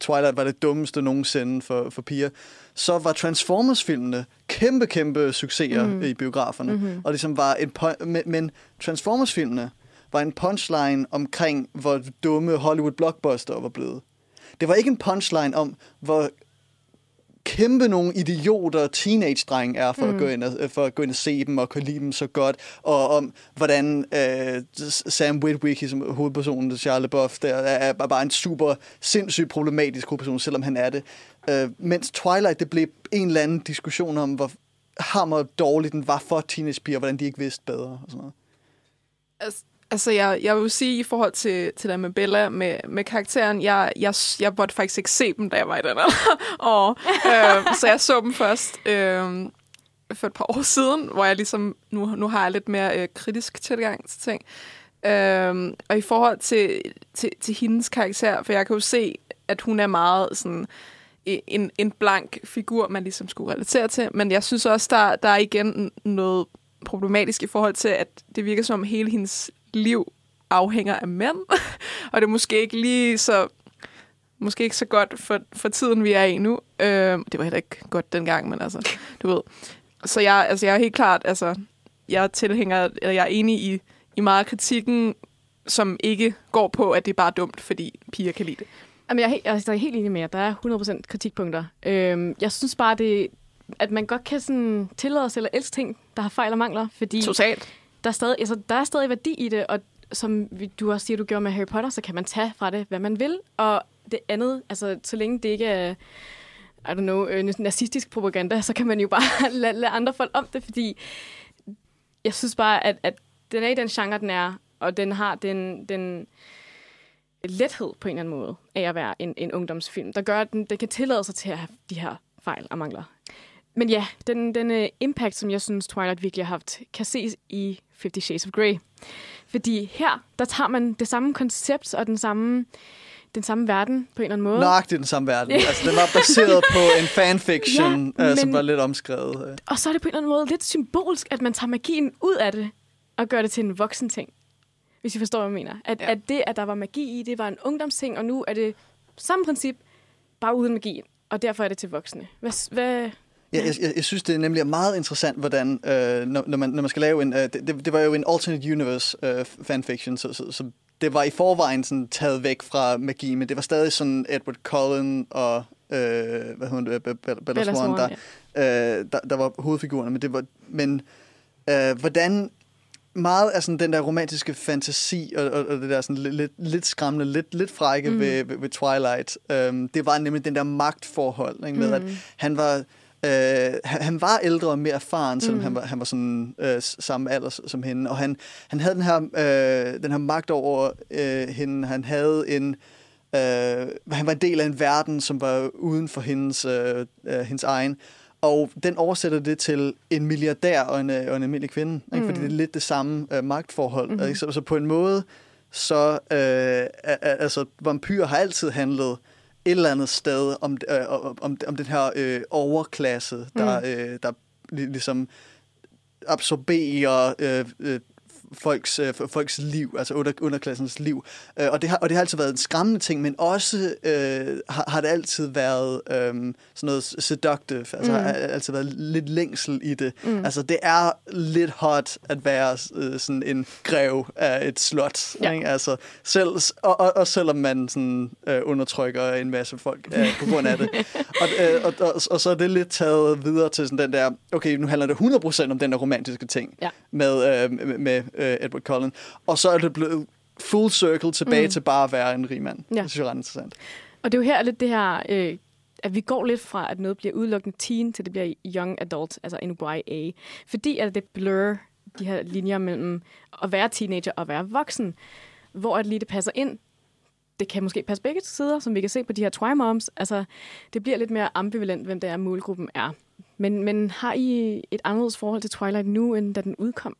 Twilight var det dummeste nogensinde for, for piger, så var Transformers-filmene kæmpe, kæmpe succeser mm. i biograferne. Mm-hmm. Og ligesom var en men, men Transformers-filmene var en punchline omkring, hvor dumme Hollywood blockbuster var blevet. Det var ikke en punchline om, hvor kæmpe nogle idioter teenage-dreng er, for, mm. at gå ind og, for at gå ind og se dem og kunne lide dem så godt, og om hvordan øh, Sam Witwicky, som hovedpersonen, Charles LeBoff, der er, er bare en super sindssygt problematisk hovedperson, selvom han er det. Øh, mens Twilight, det blev en eller anden diskussion om, hvor hammer dårligt den var for teenagepiger, hvordan de ikke vidste bedre og sådan noget. Altså, altså jeg, jeg vil sige, i forhold til, til det med Bella, med, med karakteren, jeg, jeg, jeg måtte faktisk ikke se dem, da jeg var i den [laughs] og, øh, Så jeg så dem først øh, for et par år siden, hvor jeg ligesom, nu, nu har jeg lidt mere øh, kritisk tilgang til ting. Øh, og i forhold til, til, til hendes karakter, for jeg kan jo se, at hun er meget sådan en, en blank figur, man ligesom skulle relatere til. Men jeg synes også, der, der er igen noget problematisk i forhold til, at det virker som om hele hendes liv afhænger af mænd. [laughs] og det er måske ikke lige så måske ikke så godt for, for tiden, vi er i nu. Øh, det var heller ikke godt dengang, men altså, du ved. Så jeg, altså, jeg er helt klart, altså, jeg er tilhænger, eller jeg er enig i, i meget af kritikken, som ikke går på, at det er bare dumt, fordi piger kan lide det. Jamen, jeg, er helt, altså, jeg er helt enig med jer. Der er 100% kritikpunkter. Øhm, jeg synes bare, det, at man godt kan sådan tillade sig eller elske ting, der har fejl og mangler. Fordi Totalt. Der er, stadig, altså, der er stadig værdi i det, og som du også siger, du gjorde med Harry Potter, så kan man tage fra det, hvad man vil. Og det andet, altså så længe det ikke er I don't know, øh, nazistisk propaganda, så kan man jo bare [laughs] lade, lade andre folk om det, fordi jeg synes bare, at, at den er i den genre, den er, og den har den, den lethed på en eller anden måde af at være en, en ungdomsfilm, der gør, at den, det kan tillade sig til at have de her fejl og mangler. Men ja, den, den øh, impact, som jeg synes Twilight virkelig har haft, kan ses i Fifty Shades of Grey. Fordi her, der tager man det samme koncept og den samme, den samme verden på en eller anden måde. Nøjagtigt den samme verden. altså, den var baseret på en [laughs] fanfiction, ja, men, uh, som var lidt omskrevet. Og så er det på en eller anden måde lidt symbolsk, at man tager magien ud af det og gør det til en voksen ting hvis I forstår, hvad jeg mener. At, ja. at det, at der var magi i, det var en ungdomsting, og nu er det samme princip, bare uden magi. Og derfor er det til voksne. Hvad, hvad, Ja, jeg, jeg, jeg synes, det er nemlig meget interessant, hvordan, øh, når, når, man, når man skal lave en... Øh, det, det var jo en alternate universe øh, fanfiction, så, så, så det var i forvejen sådan taget væk fra magi, men det var stadig sådan Edward Cullen og øh, hvad hedder det, Bella, Bella Swan, der, ja. øh, der, der var hovedfigurerne. Men, det var, men øh, hvordan meget af sådan den der romantiske fantasi, og, og, og det der sådan lidt, lidt skræmmende, lidt, lidt frække mm. ved, ved, ved Twilight, øhm, det var nemlig den der magtforhold, ikke, med mm. at han var... Øh, han, han var ældre og mere erfaren, selvom mm. han var han var sådan øh, samme alder som hende, og han han havde den her øh, den her magt over øh, hende. Han havde en øh, han var en del af en verden, som var uden for hendes øh, øh, hendes egen. Og den oversætter det til en milliardær og en, og en almindelig kvinde. Ikke? Mm. Fordi det er lidt det samme uh, magtforhold. Mm. Ikke? Så, så på en måde, så uh, altså, vampyrer har altid handlet et eller andet sted om, uh, om, om den her uh, overklasse, der, mm. uh, der ligesom absorberer uh, uh, folks, øh, folks liv, altså under, underklassens liv. Øh, og, det har, og det har altid været en skræmmende ting, men også øh, har, har det altid været øh, sådan noget seductive, altså mm. har altid været lidt længsel i det. Mm. Altså det er lidt hot at være øh, sådan en grev af et slot, ja. ikke? Altså, selv, og, og, og selvom man sådan, øh, undertrykker en masse folk øh, på grund af det. [laughs] og, øh, og, og, og så er det lidt taget videre til sådan den der, okay, nu handler det 100% om den der romantiske ting ja. med, øh, med, med øh, Edward Cullen. Og så er det blevet full circle tilbage mm. til bare at være en rig mand. Ja. Det synes jeg er ret interessant. Og det er jo her lidt det her, øh, at vi går lidt fra, at noget bliver udelukkende teen, til det bliver young adult, altså en YA. Fordi at det blur de her linjer mellem at være teenager og være voksen, hvor at lige det passer ind. Det kan måske passe begge sider, som vi kan se på de her Twi-moms. Altså, det bliver lidt mere ambivalent, hvem det er, målgruppen er. Men, men har I et anderledes forhold til Twilight nu, end da den udkom?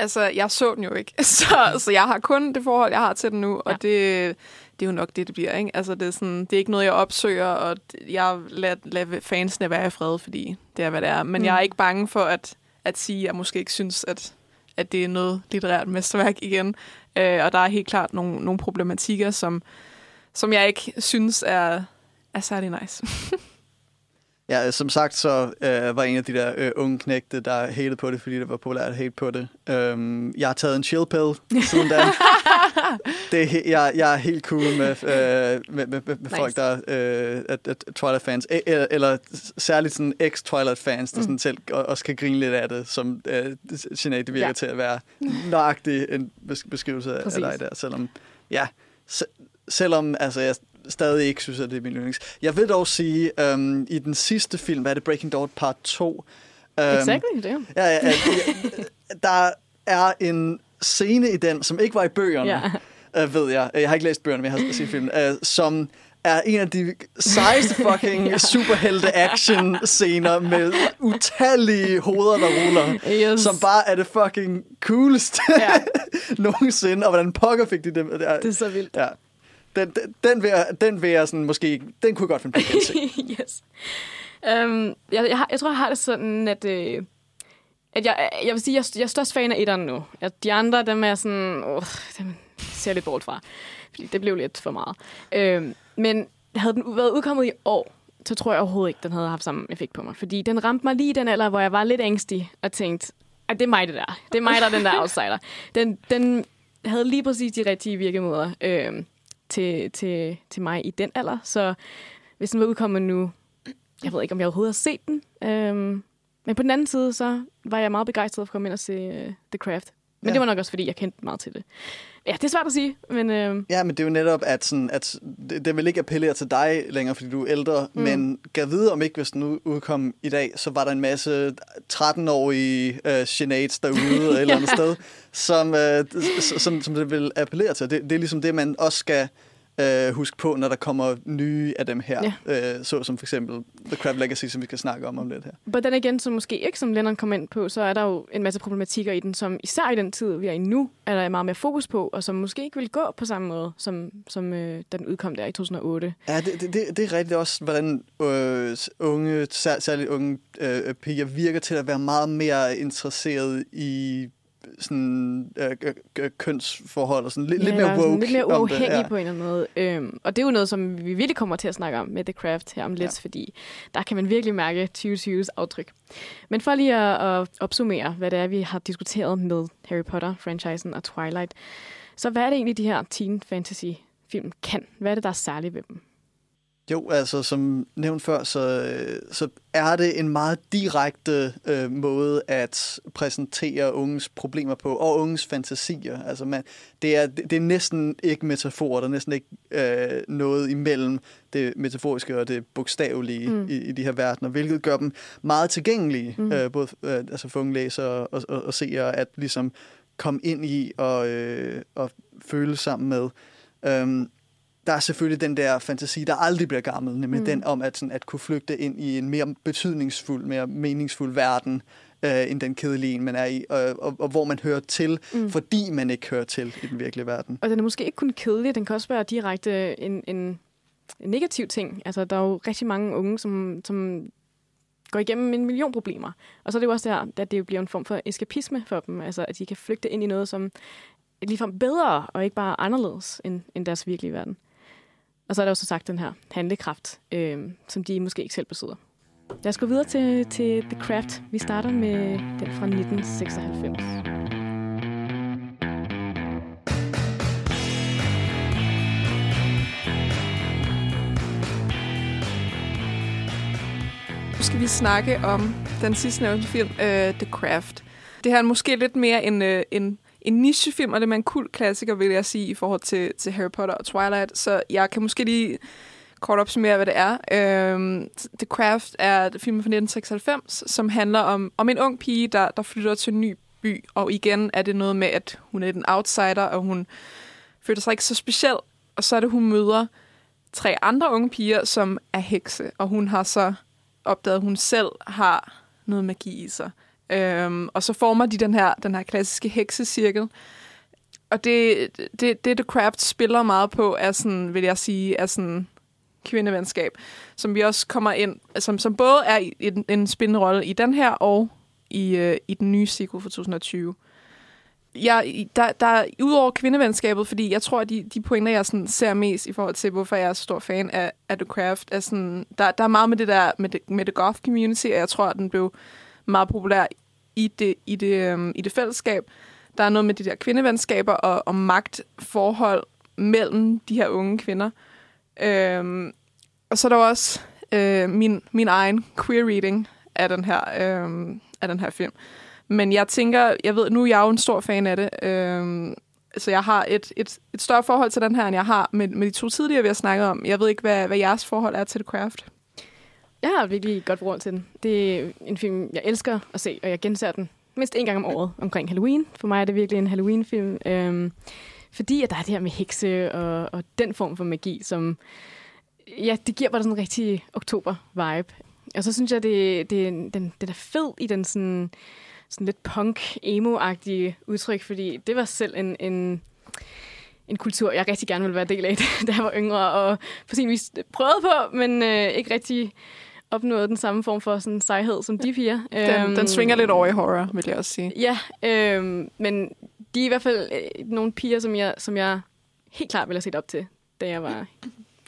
Altså, jeg så den jo ikke, [laughs] så, så jeg har kun det forhold, jeg har til den nu, ja. og det, det er jo nok det, det bliver. Ikke? Altså, det, er sådan, det er ikke noget, jeg opsøger, og jeg lader, lader fansene være i fred, fordi det er, hvad det er. Men mm. jeg er ikke bange for at, at sige, at jeg måske ikke synes, at, at det er noget litterært mesterværk igen. Øh, og der er helt klart nogle, nogle problematikker, som, som jeg ikke synes er, er særlig nice. [laughs] Ja, som sagt, så øh, var en af de der øh, unge knægte, der hated på det, fordi det var populært at hate på det. Um, jeg har taget en chill pill siden da. [laughs] det, jeg, jeg er helt cool med, øh, med, med, med Nice. folk, der er øh, at, at Twilight-fans, eller, eller særligt sådan ex-Twilight-fans, der Mm. sådan selv og- også kan grine lidt af det, som øh, Sinead, det virker Ja. til at være nøjagtig en bes- beskrivelse af Præcis. dig der, selvom, ja, se, selvom altså, jeg stadig ikke synes, at det er min yndlings. Jeg vil dog sige, øhm, i den sidste film, hvad er det, Breaking Dawn Part 2, øhm, Exactly, det er. Ja, ja, ja, der er en scene i den, som ikke var i bøgerne, Ja. øh, ved jeg. Jeg har ikke læst bøgerne, men jeg har set filmen, øh, som er en af de sejeste [laughs] fucking Ja. superhelte action scener med utallige hoveder, der ruller. Yes. Som bare er det fucking cooleste Ja, [laughs] nogensinde. Og hvordan pokker fik de det? Der, det er så vildt. ja. Den, den, den, vil jeg, den vil jeg sådan måske... Den kunne jeg godt finde på at se. [laughs] yes. Um, jeg, jeg, har, jeg tror, jeg har det sådan, at, øh, at jeg, jeg vil sige, jeg, jeg er størst fan af etteren nu. At de andre, dem er sådan, Uh, dem ser jeg lidt bort fra. Fordi det blev lidt for meget. Um, men havde den været udkommet i år, så tror jeg overhovedet ikke, den havde haft samme effekt på mig. Fordi den ramte mig lige i den alder, hvor jeg var lidt ængstig og tænkte, at det er mig det der. Det er mig, der er den der outsider. Den, den havde lige præcis de rigtige virkemåder øh, til, til, til mig i den alder. Så hvis den var udkommet nu, jeg ved ikke, om jeg overhovedet har set den. Øhm, men på den anden side, så var jeg meget begejstret for at komme ind og se uh, The Craft. Men ja. Det var nok også, fordi jeg kendte meget til det. Ja, det er svært at sige, men øh, Ja, men det er jo netop, at, sådan, at det, vil ikke appellere til dig længere, fordi du er ældre, Mm. men kan vide, om ikke hvis den ud- udkom i dag, så var der en masse 13-årige uh, Sineads derude et eller andet [laughs] sted, som, uh, som, som det vil appellere til. Det, det er ligesom det, man også skal uh, huske på, når der kommer nye af dem her. Ja. Uh, så som for eksempel The Crab Legacy, som vi skal snakke om om lidt her. på den igen, så måske ikke, som Lennon kom ind på, så er der jo en masse problematikker i den, som især i den tid, vi er i nu, er der meget mere fokus på, og som måske ikke vil gå på samme måde, som, som øh, da den udkom der i 2008. Ja, det, det, det, det er rigtigt også, hvordan øh, unge, sær, særligt unge øh, piger virker til at være meget mere interesseret i sådan øh, øh, øh, kønsforhold og sådan lidt, lidt Ja, mere eller sådan woke Lidt mere om det, uafhængig ja. på en eller anden måde. Øhm, og det er jo noget, som vi virkelig kommer til at snakke om med The Craft her om lidt, Ja. fordi der kan man virkelig mærke 2020's aftryk. Men for lige at, at opsummere, hvad det er, vi har diskuteret med Harry Potter-franchisen og Twilight, så hvad er det egentlig, de her teen fantasy-film kan? Hvad er det, der er særligt ved dem? Jo, altså som nævnt før, så, øh, så er det en meget direkte øh, måde at præsentere unges problemer på, og unges fantasier. Altså man, det, er, det, er næsten ikke metaforer, der er næsten ikke øh, noget imellem det metaforiske og det bogstavelige Mm. i, i de her verdener, hvilket gør dem meget tilgængelige, mm. øh, både øh, altså for unge læsere og, og, og seere, at ligesom komme ind i og, øh, og føle sammen med. Øhm, der er selvfølgelig den der fantasi, der aldrig bliver gammel, nemlig Mm. den om at, sådan, at kunne flygte ind i en mere betydningsfuld, mere meningsfuld verden, øh, end den kedelige, en, man er i, og, og, og hvor man hører til, Mm. fordi man ikke hører til i den virkelige verden. Og den er måske ikke kun kedelig, den kan også være direkte en, en, negativ ting. Altså, der er jo rigtig mange unge, som, som går igennem en million problemer. Og så er det jo også der, at det bliver en form for eskapisme for dem. Altså, at de kan flygte ind i noget, som ligefrem bedre, og ikke bare anderledes end, end deres virkelige verden. Og så er der jo som sagt den her handlekraft, øh, som de måske ikke selv besidder. Lad os gå videre til, til The Craft. Vi starter med den fra 1996. Nu skal vi snakke om den sidste nævnte film, uh, The Craft. Det her er måske lidt mere en, uh, en, en nichefilm, og det er en kul klassiker, vil jeg sige, i forhold til, til Harry Potter og Twilight. Så jeg kan måske lige kort opsummere, hvad det er. Øhm, The Craft er et film fra 1996, som handler om, om en ung pige, der, der flytter til en ny by. Og igen er det noget med, at hun er en outsider, og hun føler sig ikke så speciel. Og så er det, hun møder tre andre unge piger, som er hekse. Og hun har så opdaget, at hun selv har noget magi i sig. Øhm, og så former de den her, den her klassiske heksecirkel. Og det, det, det, The Craft spiller meget på, er sådan, vil jeg sige, er sådan kvindevenskab, som vi også kommer ind, som, som både er i, en, en spændende rolle i den her, og i, øh, i den nye sequel fra 2020. Jeg, der, der, udover kvindevenskabet, fordi jeg tror, at de, de pointer, jeg sådan ser mest i forhold til, hvorfor jeg er så stor fan af, af The Craft, er sådan, der, der er meget med det der, med det, med det goth community, og jeg tror, at den blev meget populær i det, i det, øhm, i det fællesskab. Der er noget med de der kvindevenskaber og, og magtforhold mellem de her unge kvinder. Øhm, og så er der også øh, min, min egen queer reading af den her, øh, af den her film. Men jeg tænker, jeg ved, nu er jeg jo en stor fan af det, øh, så jeg har et, et, et større forhold til den her, end jeg har med, med de to tidligere, vi har snakket om. Jeg ved ikke, hvad, hvad jeres forhold er til The Craft. Jeg har virkelig godt forhold til den. Det er en film, jeg elsker at se, og jeg genser den mindst en gang om året omkring Halloween. For mig er det virkelig en Halloween-film. Øhm, fordi at der er det her med hekse og, og den form for magi, som ja, det giver bare sådan en rigtig oktober-vibe. Og så synes jeg, det, det, den, den er fed i den sådan, sådan lidt punk-emo-agtige udtryk, fordi det var selv en, en, en kultur, jeg rigtig gerne ville være del af, [laughs] da jeg var yngre, og på sin vis prøvede på, men øh, ikke rigtig opnåede den samme form for sådan sejhed som de fire. Den, den svinger lidt over i horror, vil jeg også sige. Ja, øhm, men de er i hvert fald øh, nogle piger, som jeg, som jeg helt klart ville have set op til, da jeg var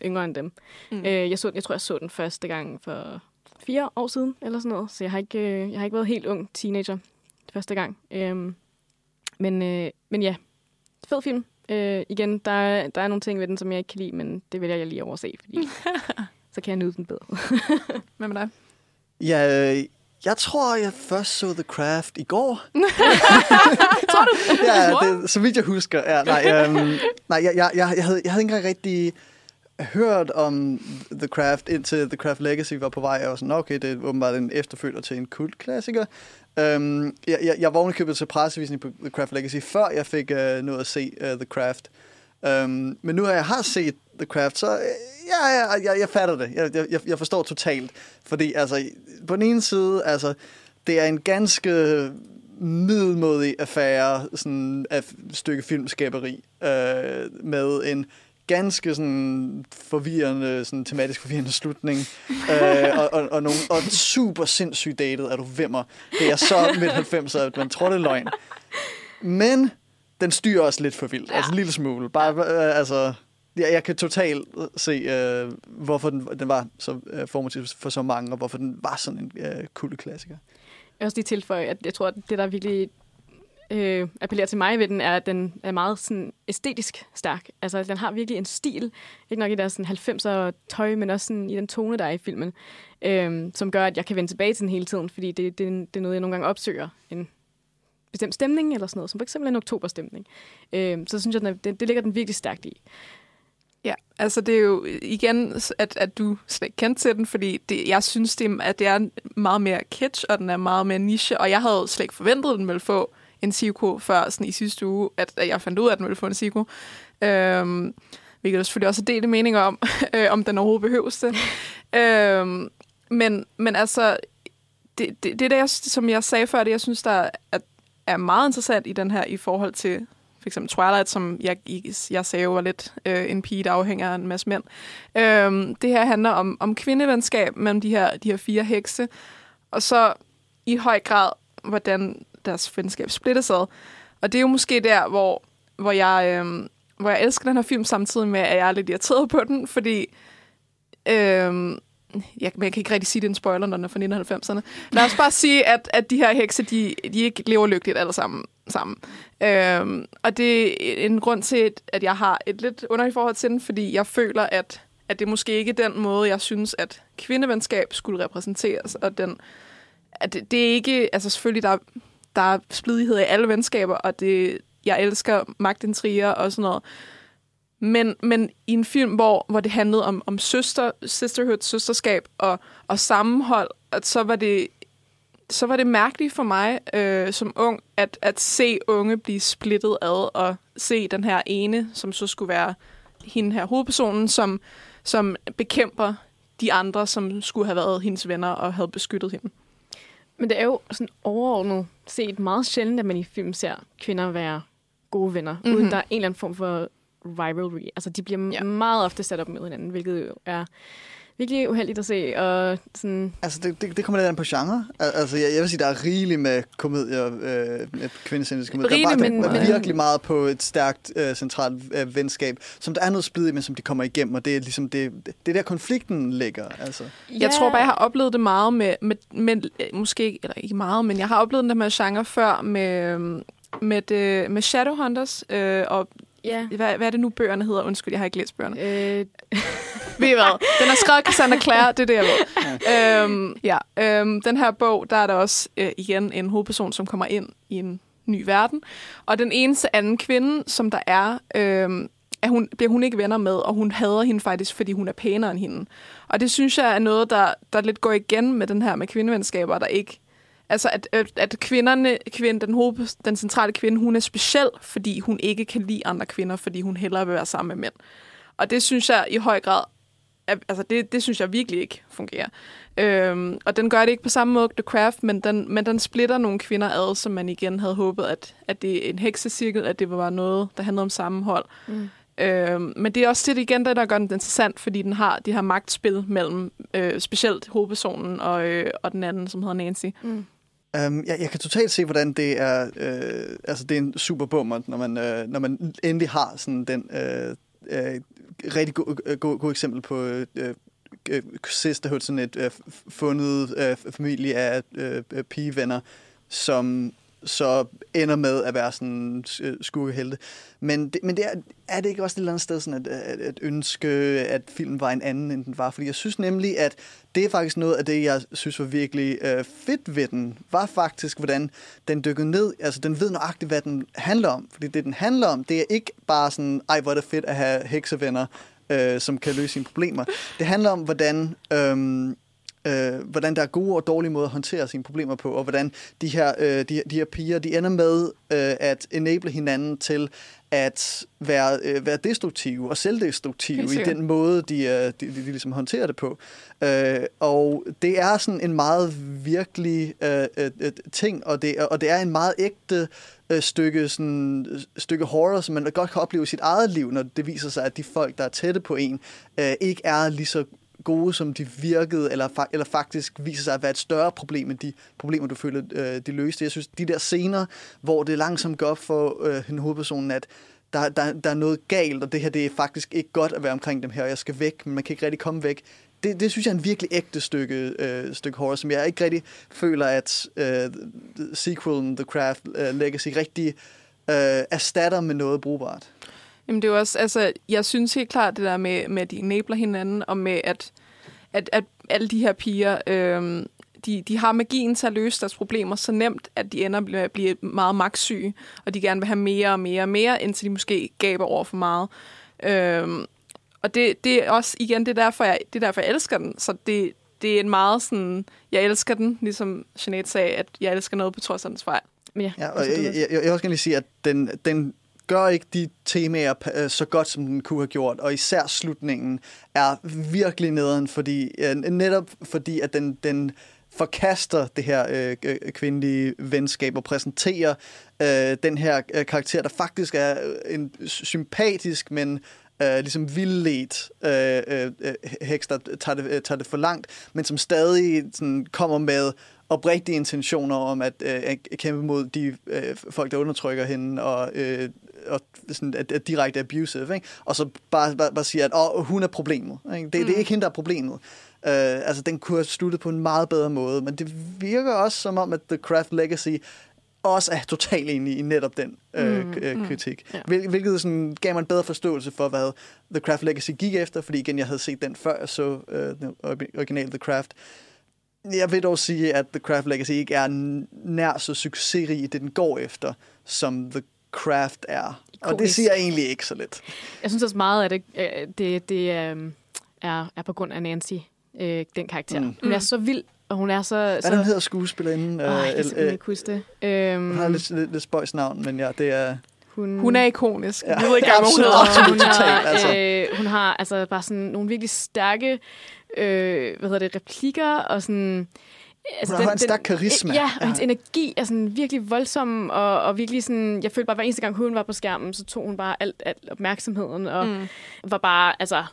yngre end dem. Mm. Øh, jeg, så, jeg tror, jeg så den første gang for fire år siden, eller sådan noget. Så jeg har ikke, øh, jeg har ikke været helt ung teenager første gang. Øhm, men, øh, men ja, fed film. Øh, igen, der, der er nogle ting ved den, som jeg ikke kan lide, men det vil jeg lige overse, fordi [laughs] så kan jeg nyde den bedre. [laughs] Hvad med dig? Ja, øh, jeg tror, jeg først så The Craft i går. [laughs] tror du? [laughs] ja, det, så vidt jeg husker. Ja, nej, øhm, nej jeg, jeg, jeg, jeg, havde, jeg havde ikke engang rigtig hørt om The Craft, indtil The Craft Legacy var på vej. Jeg var sådan, okay, det er åbenbart en efterfølger til en kultklassiker. Um, jeg, jeg, jeg var ovenikøbet til pressevisning på The Craft Legacy, før jeg fik uh, noget at se uh, The Craft. Um, men nu har jeg har set The Craft, så uh, ja, ja, jeg, jeg fatter det. Jeg, jeg, jeg forstår totalt. Fordi altså, på den ene side, altså, det er en ganske middelmodig affære, sådan et stykke filmskaberi, øh, med en ganske sådan forvirrende, sådan tematisk forvirrende slutning. [laughs] øh, og, og, og, nogle, og super sindssygt datet, er du vimmer. Det er så midt 90'er, at man tror, det er løgn. Men den styrer også lidt for vildt. Ja. Altså en lille smule. Bare, øh, altså, jeg, jeg kan totalt se, øh, hvorfor den, den var så øh, formativ for så mange, og hvorfor den var sådan en øh, cool klassiker. Jeg også lige tilføje, at jeg tror, at det, der virkelig øh, appellerer til mig ved den, er, at den er meget sådan, æstetisk stærk. Altså, den har virkelig en stil, ikke nok i deres sådan, 90'er tøj, men også sådan, i den tone, der er i filmen, øh, som gør, at jeg kan vende tilbage til den hele tiden, fordi det, det, det er noget, jeg nogle gange opsøger. En bestemt stemning eller sådan noget, som for eksempel en oktoberstemning. Øh, så synes jeg, at det, det ligger den virkelig stærkt i. Ja, altså det er jo igen, at, at du slet ikke kendte til den, fordi det, jeg synes, det, at det er meget mere kitsch, og den er meget mere niche, og jeg havde slet ikke forventet, at den ville få en psyko før sådan i sidste uge, at, at jeg fandt ud af, at den ville få en psyko. Øhm, vi kan jo selvfølgelig også dele mening om, [laughs] øh, om den overhovedet behøves det. [laughs] øhm, men, men altså, det, det, det der, som jeg sagde før, det jeg synes, der er, er meget interessant i den her, i forhold til for eksempel Twilight, som jeg, jeg sagde jo var lidt øh, en pige, der afhænger af en masse mænd. Øhm, det her handler om, om kvindevenskab mellem de her, de her fire hekse, og så i høj grad, hvordan deres venskab splittes ad. Og det er jo måske der, hvor, hvor, jeg, øh, hvor jeg elsker den her film, samtidig med, at jeg er lidt irriteret på den, fordi... Øh, jeg, men jeg kan ikke rigtig sige, at det er en spoiler, når den er fra 1990'erne. Lad os bare sige, at, at de her hekse, de, de ikke lever lykkeligt alle sammen sammen. Øhm, og det er en grund til, at jeg har et lidt underligt forhold til den, fordi jeg føler, at, at det måske ikke er den måde, jeg synes, at kvindevenskab skulle repræsenteres. Og den, at det, det er ikke... Altså selvfølgelig, der, der er splidighed i alle venskaber, og det, jeg elsker magtintriger og sådan noget. Men, men i en film, hvor, hvor det handlede om, om søster, sisterhood, søsterskab og, og sammenhold, at så var det så var det mærkeligt for mig øh, som ung, at, at se unge blive splittet ad, og se den her ene, som så skulle være hende her hovedpersonen, som, som bekæmper de andre, som skulle have været hendes venner og havde beskyttet hende. Men det er jo sådan overordnet set meget sjældent, at man i film ser kvinder være gode venner, mm-hmm. uden der er en eller anden form for rivalry. Altså, de bliver ja. meget ofte sat op med hinanden, hvilket jo er virkelig uheldigt at se. Og sådan... Altså, det, det, det kommer lidt an på genre. Altså, jeg, jeg vil sige, der er rigeligt med komedier, øh, med kvindecentriske komedier. Rigelig, der er, bare, men, der er virkelig meget på et stærkt øh, centralt øh, venskab, som der er noget splid i, men som de kommer igennem, og det er ligesom det, det der konflikten ligger. Altså. Jeg yeah. tror bare, jeg har oplevet det meget med, med, med, måske, eller ikke meget, men jeg har oplevet den der med genre før med, med, det, med Shadowhunters, øh, og Ja. hvad, hvad er det nu, bøgerne hedder? Undskyld, jeg har ikke læst bøgerne. Øh, [laughs] Ved I hvad? Den er skrevet af Cassandra Clare, det er det, jeg ved. øhm, ja, øhm, den her bog, der er der også øh, igen en hovedperson, som kommer ind i en ny verden. Og den eneste anden kvinde, som der er, øhm, er hun, bliver hun ikke venner med, og hun hader hende faktisk, fordi hun er pænere end hende. Og det synes jeg er noget, der, der lidt går igen med den her med kvindevenskaber, der ikke... Altså, at, at, kvinderne, kvinde, den, hoved, den centrale kvinde, hun er speciel, fordi hun ikke kan lide andre kvinder, fordi hun hellere vil være sammen med mænd. Og det synes jeg i høj grad, er, altså det, det synes jeg virkelig ikke fungerer. Øhm, og den gør det ikke på samme måde, The Craft, men den, men den splitter nogle kvinder ad, som man igen havde håbet, at, at det er en heksecirkel, at det var noget, der handlede om sammenhold. mm. Øhm, men det er også det igen, det, der gør den interessant, fordi den har de her magtspil mellem øh, specielt hovedpersonen og, øh, og den anden, som hedder Nancy. Mm. Um, jeg, jeg kan totalt se, hvordan det er, øh, altså det er en super bummer, når man, øh, når man endelig har sådan den øh, øh, rigtig god, øh, god, god eksempel på øh, øh, sisterhood, sådan et øh, fundet øh, familie af øh, øh pigevenner, som så ender med at være sådan øh, skurkehelte. Men, det, men det er, er det ikke også et eller andet sted sådan at, at, at ønske, at filmen var en anden, end den var? Fordi jeg synes nemlig, at det er faktisk noget af det, jeg synes var virkelig øh, fedt ved den, var faktisk, hvordan den dykkede ned. Altså, den ved nøjagtigt, hvad den handler om. Fordi det, den handler om, det er ikke bare sådan, ej, hvor er det fedt at have heksevenner, øh, som kan løse sine problemer. Det handler om, hvordan... Øh, øh, hvordan der er gode og dårlige måder at håndtere sine problemer på, og hvordan de her, øh, de, de her piger, de ender med øh, at enable hinanden til at være, øh, være destruktive og selvdestruktive i den måde, de, øh, de, de, de ligesom håndterer det på. Øh, og det er sådan en meget virkelig øh, øh, øh, ting, og det, og det er en meget ægte øh, stykke, sådan, stykke horror, som man godt kan opleve i sit eget liv, når det viser sig, at de folk, der er tætte på en, øh, ikke er lige så gode, som de virkede, eller, fa- eller faktisk viser sig at være et større problem end de problemer, du føler, øh, de løste. Jeg synes, de der scener, hvor det langsomt går op for øh, en hovedpersonen, at der, der, der er noget galt, og det her det er faktisk ikke godt at være omkring dem her, og jeg skal væk, men man kan ikke rigtig komme væk. Det, det synes jeg er en virkelig ægte stykke, øh, stykke horror, som jeg ikke rigtig føler, at øh, sequelen The Craft øh, Legacy rigtig øh, erstatter med noget brugbart. Jamen det er jo også, altså, jeg synes helt klart det der med, med at de enabler hinanden, og med at, at, at alle de her piger, øhm, de, de har magien til at løse deres problemer så nemt, at de ender med at blive meget magtsyge, og de gerne vil have mere og mere og mere, indtil de måske gaber over for meget. Øhm, og det, det er også, igen, det er derfor, jeg, det er derfor, jeg elsker den. Så det, det er en meget sådan, jeg elsker den, ligesom Jeanette sagde, at jeg elsker noget på trods af dens fejl. Men ja, Ja, og altså, jeg, jeg, jeg, jeg vil også gerne lige sige, at den, den gør ikke de temaer øh, så godt, som den kunne have gjort, og især slutningen er virkelig nederen, fordi, øh, netop fordi, at den, den forkaster det her øh, øh, kvindelige venskab og præsenterer øh, den her øh, karakter, der faktisk er øh, en sympatisk, men øh, ligesom vildledt øh, øh, øh heks, der tager det, øh, tager det for langt, men som stadig sådan, kommer med oprigtige intentioner om at øh, at kæmpe mod de øh, folk, der undertrykker hende, og, øh, og sådan, at, at direkte abusive, ikke? og så bare, bare, bare siger, at Åh, hun er problemet. Ikke? Det, mm. det er ikke hende, der er problemet. Øh, altså, den kunne have sluttet på en meget bedre måde, men det virker også som om, at The Craft Legacy også er totalt enig i netop den øh, Mm, øh, mm, kritik. ja. Hvil, hvilket sådan, gav mig en bedre forståelse for, hvad The Craft Legacy gik efter, fordi igen, jeg havde set den før jeg så øh, den originale The Craft. Jeg vil dog sige, at The Craft Legacy ikke er nær så succesrig i det, den går efter, som The Craft er. Og det Ikonisk. siger egentlig ikke så lidt. Jeg synes også meget, at det, øh, det, det øh, er, er på grund af Nancy, øh, den karakter. Mm. Hun er så vild, og hun er så... Hvad så den hedder skuespillerinden? Jeg kan Øh, simpelthen øh, ikke huske det. Øhm, hun har lidt, lidt, lidt spøjs navn, men ja, det er... hun, Hun er ikonisk. Ja. Ja. Jeg ved ikke hvad hun hedder. hun, har, altså. øh, hun har altså bare sådan nogle virkelig stærke øh, hvad hedder det, replikker og sådan... Altså Hun har en stærk karisma. Ja, og Ja. hendes energi er sådan virkelig voldsom, og, og virkelig sådan, jeg følte bare, hver eneste gang hun var på skærmen, så tog hun bare alt, alt opmærksomheden, og mm. var bare, altså,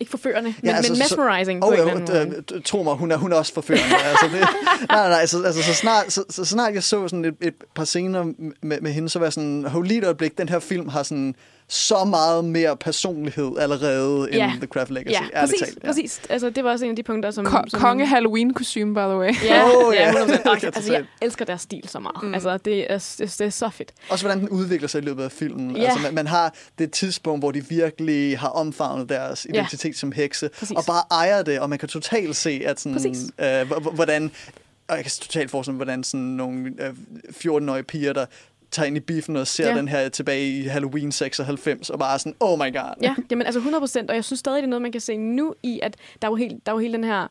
ikke forførende, men, altså, men så- mesmerizing Åh, på en oh, eller anden måde. tro mig, hun er, hun er også forførende. [laughs] altså, det, nej, nej, nej, så, altså, så, snart, så, så snart jeg så sådan et, et par scener med, med hende, så var jeg sådan, hold lige et øjeblik, den her film har sådan så meget mere personlighed allerede Ja. end The Craft Legacy. Ja, præcis, talt. Ja. præcis. Altså, det var også en af de punkter, som... Ko- som konge halloween kostume by the way. Ja, oh, ja. ja. 100%. Og, Det er altså, jeg elsker deres stil så meget. Mm. Altså, det er, det, det er så fedt. Også hvordan den udvikler sig i løbet af filmen. Ja. Altså, man, man har det tidspunkt, hvor de virkelig har omfavnet deres Ja. identitet som hekse, Præcis. og bare ejer det, og man kan totalt se, at sådan, Præcis. øh, hvordan, og jeg kan totalt forestille mig, hvordan sådan nogle øh, 14-årige piger, der tager ind i biffen og ser Ja. den her tilbage i Halloween 96, og bare er sådan, oh my god. Ja, jamen altså 100 procent, og jeg synes stadig, det er noget, man kan se nu i, at der er jo helt, der er jo hele den her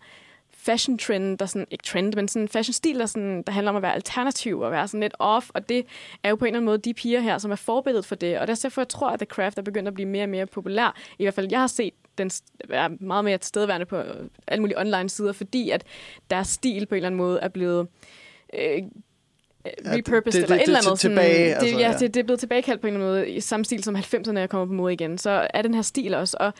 fashion trend, der sådan, ikke trend, men sådan en fashion stil, der, sådan, der handler om at være alternativ og være sådan lidt off, og det er jo på en eller anden måde de piger her, som er forbilledet for det, og derfor jeg tror, at The Craft er begyndt at blive mere og mere populær. I hvert fald, jeg har set den være meget mere tilstedeværende på alle mulige online sider, fordi at deres stil på en eller anden måde er blevet øh, Ja, repurposed det- det- eller et det- eller til- andet. sådan- tilbage, det, altså, ja, ja. det, det er blevet tilbagekaldt på en eller anden måde, i samme stil som 90'erne er kommet på mode igen. Så er den her stil også. Og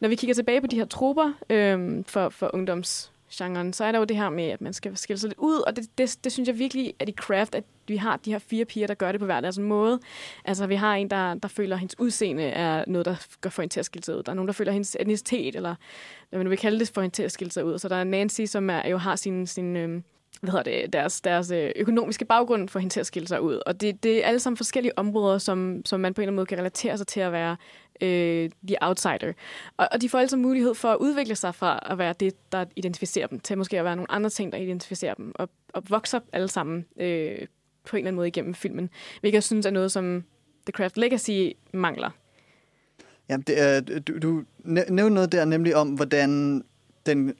når vi kigger tilbage på de her trupper øhm, for, for ungdomsgenren, så er der jo det her med, at man skal skille sig lidt ud, og det, det, det synes jeg virkelig, at i Craft, at vi har de her fire piger, der gør det på hver deres måde. Altså, vi har en, der, der føler, at hendes udseende er noget, der gør for hende til at skille sig ud. Der er nogen, der føler, at hendes etnicitet, eller hvad man vil kalde det, for hende til at skille sig ud. Så der er Nancy, som er, jo har sin, sin øhm, hvad hedder det, deres, deres øh, økonomiske baggrund for hende til at skille sig ud. Og det, det er alle sammen forskellige områder, som, som man på en eller anden måde kan relatere sig til at være øh, the outsider. Og, og de får altså mulighed for at udvikle sig fra at være det, der identificerer dem, til måske at være nogle andre ting, der identificerer dem. Og, og vokser alle sammen øh, på en eller anden måde igennem filmen. Hvilket jeg synes er noget, som The Craft Legacy mangler. Jamen, det er, du, du nævnte noget der, nemlig om, hvordan den,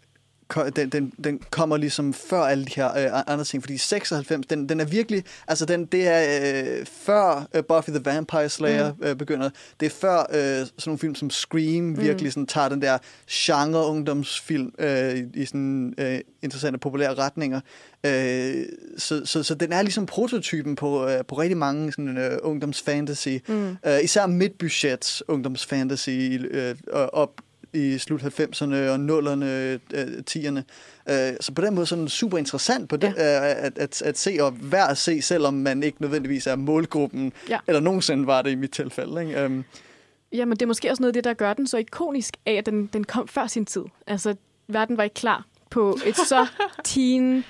den, den, den kommer ligesom før alle de her øh, andre ting, fordi 96, den, den er virkelig, altså den, det er øh, før øh, Buffy the Vampire Slayer mm. øh, begynder, det er før øh, sådan nogle film som Scream mm. virkelig sådan tager den der genre ungdomsfilm øh, i, i sådan øh, interessante populære retninger. Øh, så, så, så den er ligesom prototypen på, øh, på rigtig mange sådan, øh, ungdomsfantasy. Mm. Øh, især midtbudget ungdomsfantasy øh, op i slut 90'erne og 0'erne, øh, 10'erne. Øh, så på den måde så den super interessant på det, øh, at, at, at se og værd at se, selvom man ikke nødvendigvis er målgruppen, Ja. eller nogensinde var det i mit tilfælde. Ikke? Um, Jamen, det er måske også noget af det, der gør den så ikonisk af, at den, den kom før sin tid. Altså, verden var ikke klar på et så [laughs] teen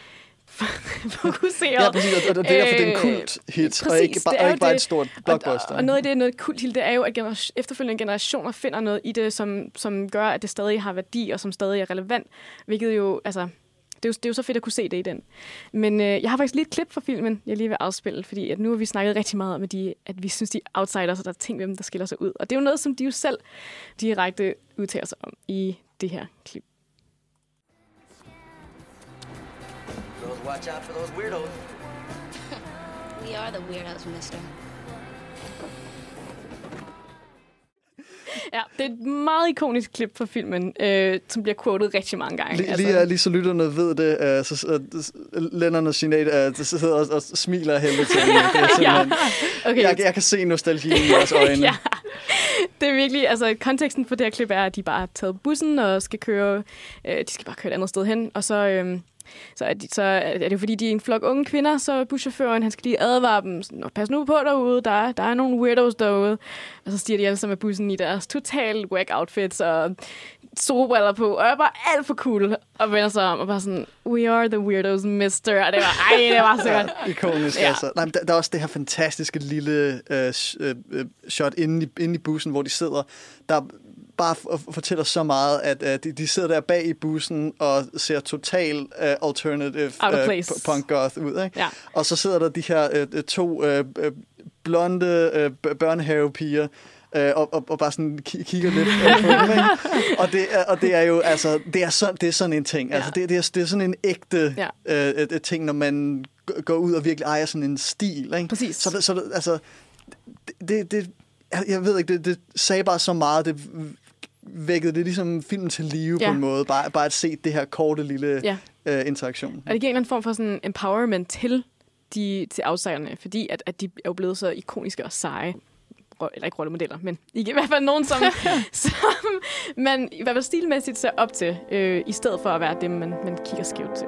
[laughs] fokuseret. ja, præcis, og det er derfor, det er en Øh, kult hit, og præcis, ikke, det bare, er og ikke bare det. et stort blockbuster. og, og noget af det, noget kult til, det er jo, at gener- efterfølgende generationer finder noget i det, som, som gør, at det stadig har værdi, og som stadig er relevant. Hvilket jo, altså, det er jo, det er jo så fedt at kunne se det i den. Men øh, jeg har faktisk lige et klip fra filmen, jeg lige vil afspille, fordi at nu har vi snakket rigtig meget om, at, de, at vi synes, de er outsiders, og der er ting ved dem, der skiller sig ud. Og det er jo noget, som de jo selv direkte udtaler sig om i det her klip. Watch out for those weirdos. [laughs] We are the weirdos, mister. Ja, det er et meget ikonisk klip fra filmen, øh, som bliver quotet rigtig mange gange. Lige, lige, øh, lige så lytterne ved det, uh, så uh, Lennon og Sinead uh, så sidder og, og smiler helvede til det. Er [laughs] simpelthen, okay. jeg, jeg kan se nostalgien i jeres øjne. [laughs] ja. Det er virkelig, altså konteksten for det her klip er, at de bare har taget bussen og skal køre, øh, de skal bare køre et andet sted hen, og så, øh, så, er de, så er det fordi, de er en flok unge kvinder, så buschaufføren, han skal lige advare dem, sådan, "Nå, pas nu på derude, der, er- der er nogle weirdos derude. Og så stiger de alle sammen af bussen i deres total whack outfits og solbriller på, og er bare alt for cool, og vender sig om, og bare sådan, we are the weirdos, mister. Og det var, ej, det var så godt. [laughs] Ikonisk, Ja. ja. altså. Nej, men der, der er også det her fantastiske lille øh, øh, øh, shot inde i, inde i bussen, hvor de sidder, der bare fortæller så meget, at øh, de, de sidder der bag i bussen og ser total øh, alternative øh, punk goth ud. Ikke? Ja. Og så sidder der de her øh, øh, to øh, øh, blonde øh, børnehavepiger, øh, og, og, og bare sådan ki- kigger lidt på dem? [laughs] Og det, er, og det er jo, altså, det er, så, det er sådan en ting. Altså, det, det, er, det er sådan en ægte Ja. øh, et, et ting, når man går ud og virkelig ejer sådan en stil, ikke? Præcis. Så, så altså, det, det, jeg ved ikke, det, det sagde bare så meget, det vækkede det ligesom filmen til live Ja. på en måde, bare, bare at se det her korte lille Ja. øh, interaktion. Og det giver en eller anden form for sådan empowerment til, de, til outsiderne, fordi at, at de er jo blevet så ikoniske og seje. Eller ikke rollemodeller, men i hvert fald nogen, som, [laughs] som man i hvert fald stilmæssigt ser op til, øh, i stedet for at være dem, man, man kigger skævt til.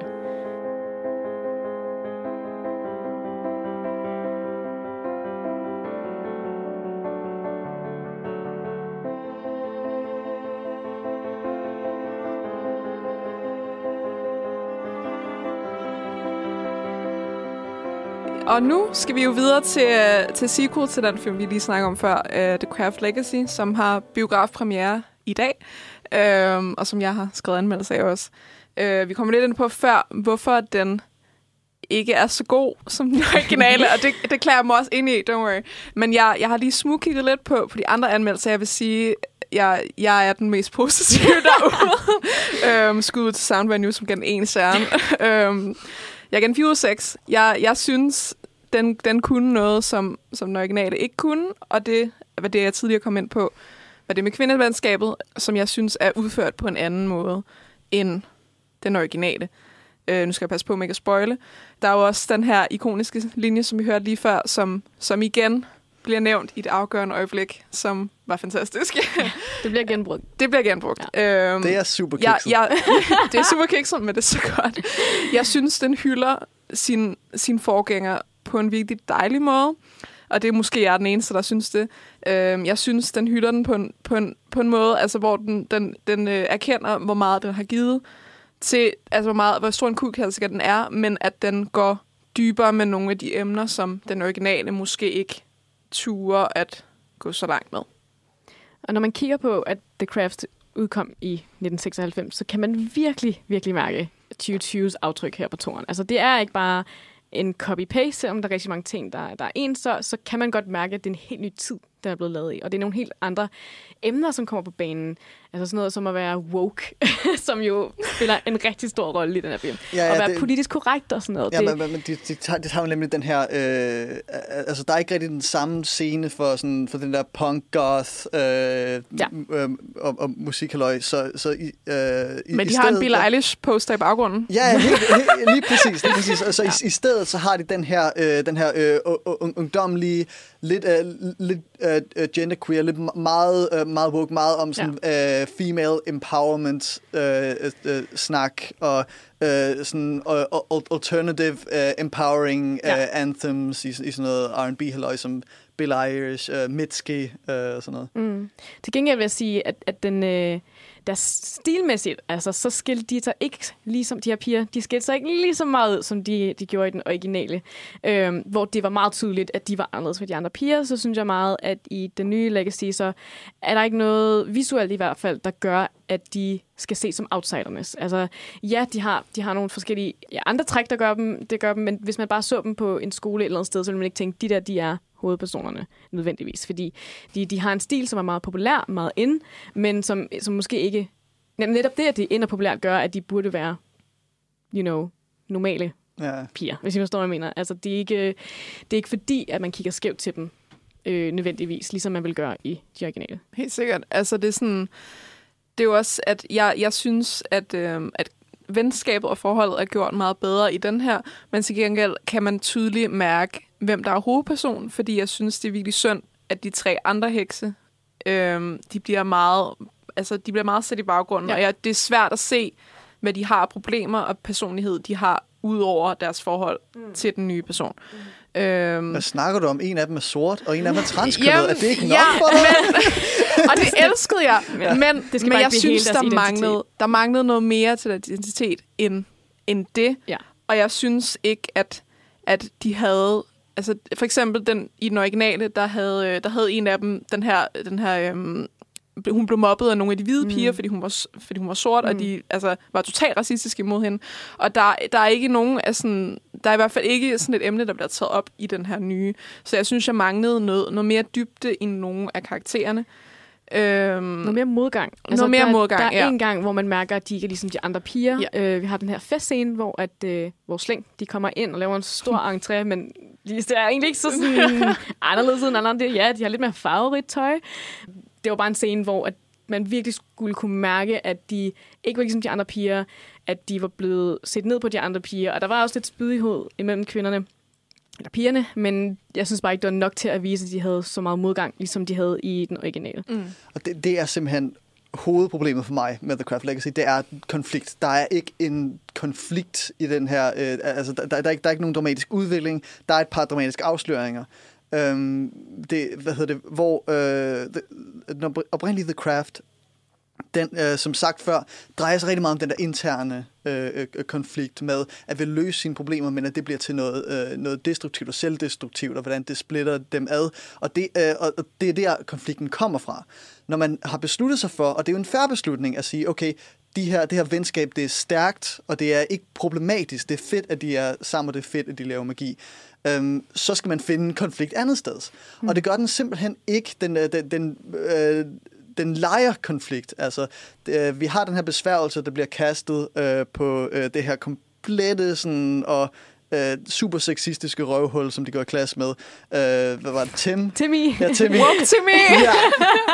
Og nu skal vi jo videre til, til sequel til den film, vi lige snakkede om før, uh, The Craft Legacy, som har biografpremiere i dag, uh, og som jeg har skrevet anmeldelse af også. Uh, vi kommer lidt ind på før, hvorfor den ikke er så god som den originale, og det, det klæder jeg mig også ind i, don't worry. Men jeg, jeg har lige smugkigget lidt på, på de andre anmeldelser, jeg vil sige, jeg, jeg er den mest positive [laughs] derude. øhm, skud til Sound Venue, som gav den en stjerne. øhm, jeg gav den 4 6. Jeg, jeg synes, den, den kunne noget, som, som den originale ikke kunne, og det var det, jeg tidligere kom ind på, var det med kvindevenskabet, som jeg synes er udført på en anden måde end den originale. Øh, nu skal jeg passe på med ikke at spoile. Der er jo også den her ikoniske linje, som vi hørte lige før, som, som igen bliver nævnt i et afgørende øjeblik, som var fantastisk. [laughs] Det bliver genbrugt. det bliver genbrugt. Ja. Øhm, Det er super jeg, jeg, [laughs] det er super kikset, men det er så godt. Jeg synes, den hylder sin, sin forgænger på en virkelig dejlig måde. Og det er måske jeg er den eneste, der synes det. Øh, jeg synes, den hylder den på en, på en, på en måde, altså, hvor den, den, den øh, erkender, hvor meget den har givet til, altså hvor, meget, hvor stor en kulklassiker den er, men at den går dybere med nogle af de emner, som den originale måske ikke turer at gå så langt med. Og når man kigger på, at The Craft udkom i 1996, så kan man virkelig, virkelig mærke 2020's aftryk her på toren. Altså, det er ikke bare en copy-paste, selvom der er rigtig mange ting, der, der er ens, så, så kan man godt mærke, at det er en helt ny tid, der er blevet lavet i. Og det er nogle helt andre emner, som kommer på banen. Altså sådan noget som at være woke, [laughs] som jo spiller en rigtig stor rolle i den her film. Ja, Ja, og være det- politisk korrekt og sådan noget. Ja, det, men, men de, de, tager, de tager jo nemlig den her... Øh, altså, der er ikke rigtig den samme scene for, sådan, for den der punk-goth øh, ja. øh, og, og musikhalløj. Så, så i, øh, i, Men i de har en Billie Eilish-poster i baggrunden. Ja, ja, helt, [laughs] helt, lige præcis. Lige præcis. Altså, ja. i, I stedet så har de den her, øh, den her øh, ungdomlige, lidt, øh, lidt øh, genderqueer, lidt me- meget, øh, meget woke, meget om sådan, ja. øh, female empowerment øh, øh, øh, snak og øh, sådan øh, al- alternative øh, empowering Ja. øh, anthems i, i sådan noget R&B halløj som Bill Irish, øh, Mitski øh, og sådan noget. Mm. Til gengæld vil jeg sige, at, at den, øh, der stilmæssigt, altså, så skilte de sig ikke ligesom de her piger, de skilte sig ikke lige så meget ud, som de, de gjorde i den originale. Øhm, hvor det var meget tydeligt, at de var anderledes fra de andre piger, så synes jeg meget, at i den nye Legacy, så er der ikke noget visuelt i hvert fald, der gør, at de skal ses som outsiders. Altså, ja, de har, de har nogle forskellige ja, andre træk, der gør dem, det gør dem, men hvis man bare så dem på en skole et eller andet sted, så ville man ikke tænke, de der, de er hovedpersonerne nødvendigvis, fordi de, de har en stil, som er meget populær, meget ind, men som, som måske ikke... Net- Netop det, at det er ind og populært, gør, at de burde være, you know, normale Ja. piger, hvis I forstår, hvad jeg mener. Altså, det er ikke, det er ikke fordi, at man kigger skævt til dem, øh, nødvendigvis, ligesom man vil gøre i de originale. Helt sikkert. Altså, det er sådan... Det er jo også, at jeg, jeg synes, at, øh, at venskabet og forholdet er gjort meget bedre i den her, men til gengæld kan man tydeligt mærke, hvem der er hovedperson, fordi jeg synes, det er virkelig synd, at de tre andre hekse, øh, de bliver meget, altså, de bliver meget sat i baggrunden, ja. og jeg, det er svært at se, hvad de har af problemer og personlighed, de har ud over deres forhold mm. til den nye person. Mm. Øhm, Hvad snakker du om? En af dem er sort, og en af dem er transkønnet. Jamen, Er det ikke nok ja, for dig? Men, [laughs] og det elskede jeg. Ja. Men, Det skal men bare jeg synes, der identitet. manglede, der manglede noget mere til deres identitet end, end det. Ja. Og jeg synes ikke, at, at de havde... Altså, for eksempel den, i den originale, der havde, øh, der havde en af dem den her... Den her øhm, hun blev mobbet af nogle af de hvide Mm. piger, fordi hun var, fordi hun var sort, mm. Og de altså, var totalt racistiske imod hende. Og der, der er ikke nogen af sådan, der er i hvert fald ikke sådan et emne, der bliver taget op i den her nye. Så jeg synes, jeg manglede noget, noget mere dybde i nogle af karaktererne. Øhm, Noget mere modgang. Noget mere der, modgang, Der er ja. en gang, hvor man mærker, at de ikke er ligesom de andre piger. Ja. Øh, vi har den her festscene, hvor at, øh, vores slæng, de kommer ind og laver en stor [laughs] entré, men de det er egentlig ikke så sådan [laughs] anderledes end andre. Ja, de har lidt mere farverigt tøj. Det var bare en scene, hvor at man virkelig skulle kunne mærke, at de ikke var ligesom de andre piger, at de var blevet set ned på de andre piger, og der var også lidt spydighed imellem kvinderne eller pigerne, men jeg synes bare ikke, det var nok til at vise, at de havde så meget modgang, ligesom de havde i den originale. mm. Og det, det er simpelthen hovedproblemet for mig med The Craft Legacy, det er konflikt. Der er ikke en konflikt i den her, øh, altså der, der, er ikke, der er ikke nogen dramatisk udvikling, der er et par dramatiske afsløringer. Øhm, det, hvad hedder det, hvor øh, the, oprindeligt The Craft, den, øh, som sagt før, drejer sig rigtig meget om den der interne øh, øh, øh, konflikt med at vil løse sine problemer, men at det bliver til noget, øh, noget destruktivt og selvdestruktivt, og hvordan det splitter dem ad. Og det, øh, og og det er der, konflikten kommer fra. Når man har besluttet sig for, og det er jo en færre beslutning at sige, okay, de her, det her venskab, det er stærkt, og det er ikke problematisk. Det er fedt, at de er sammen, og det er fedt, at de laver magi. Øhm, så skal man finde en konflikt andet sted. Mm. Og det gør den simpelthen ikke. Den, øh, den, den, øh, den leger konflikt. Altså, øh, vi har den her besværgelse, der bliver kastet øh, på øh, det her komplette sådan, og øh, super sexistiske røvhul, som de går i klasse med. Øh, hvad var det? Tim? Timmy. Ja, Timmy. Woke me! [laughs] ja,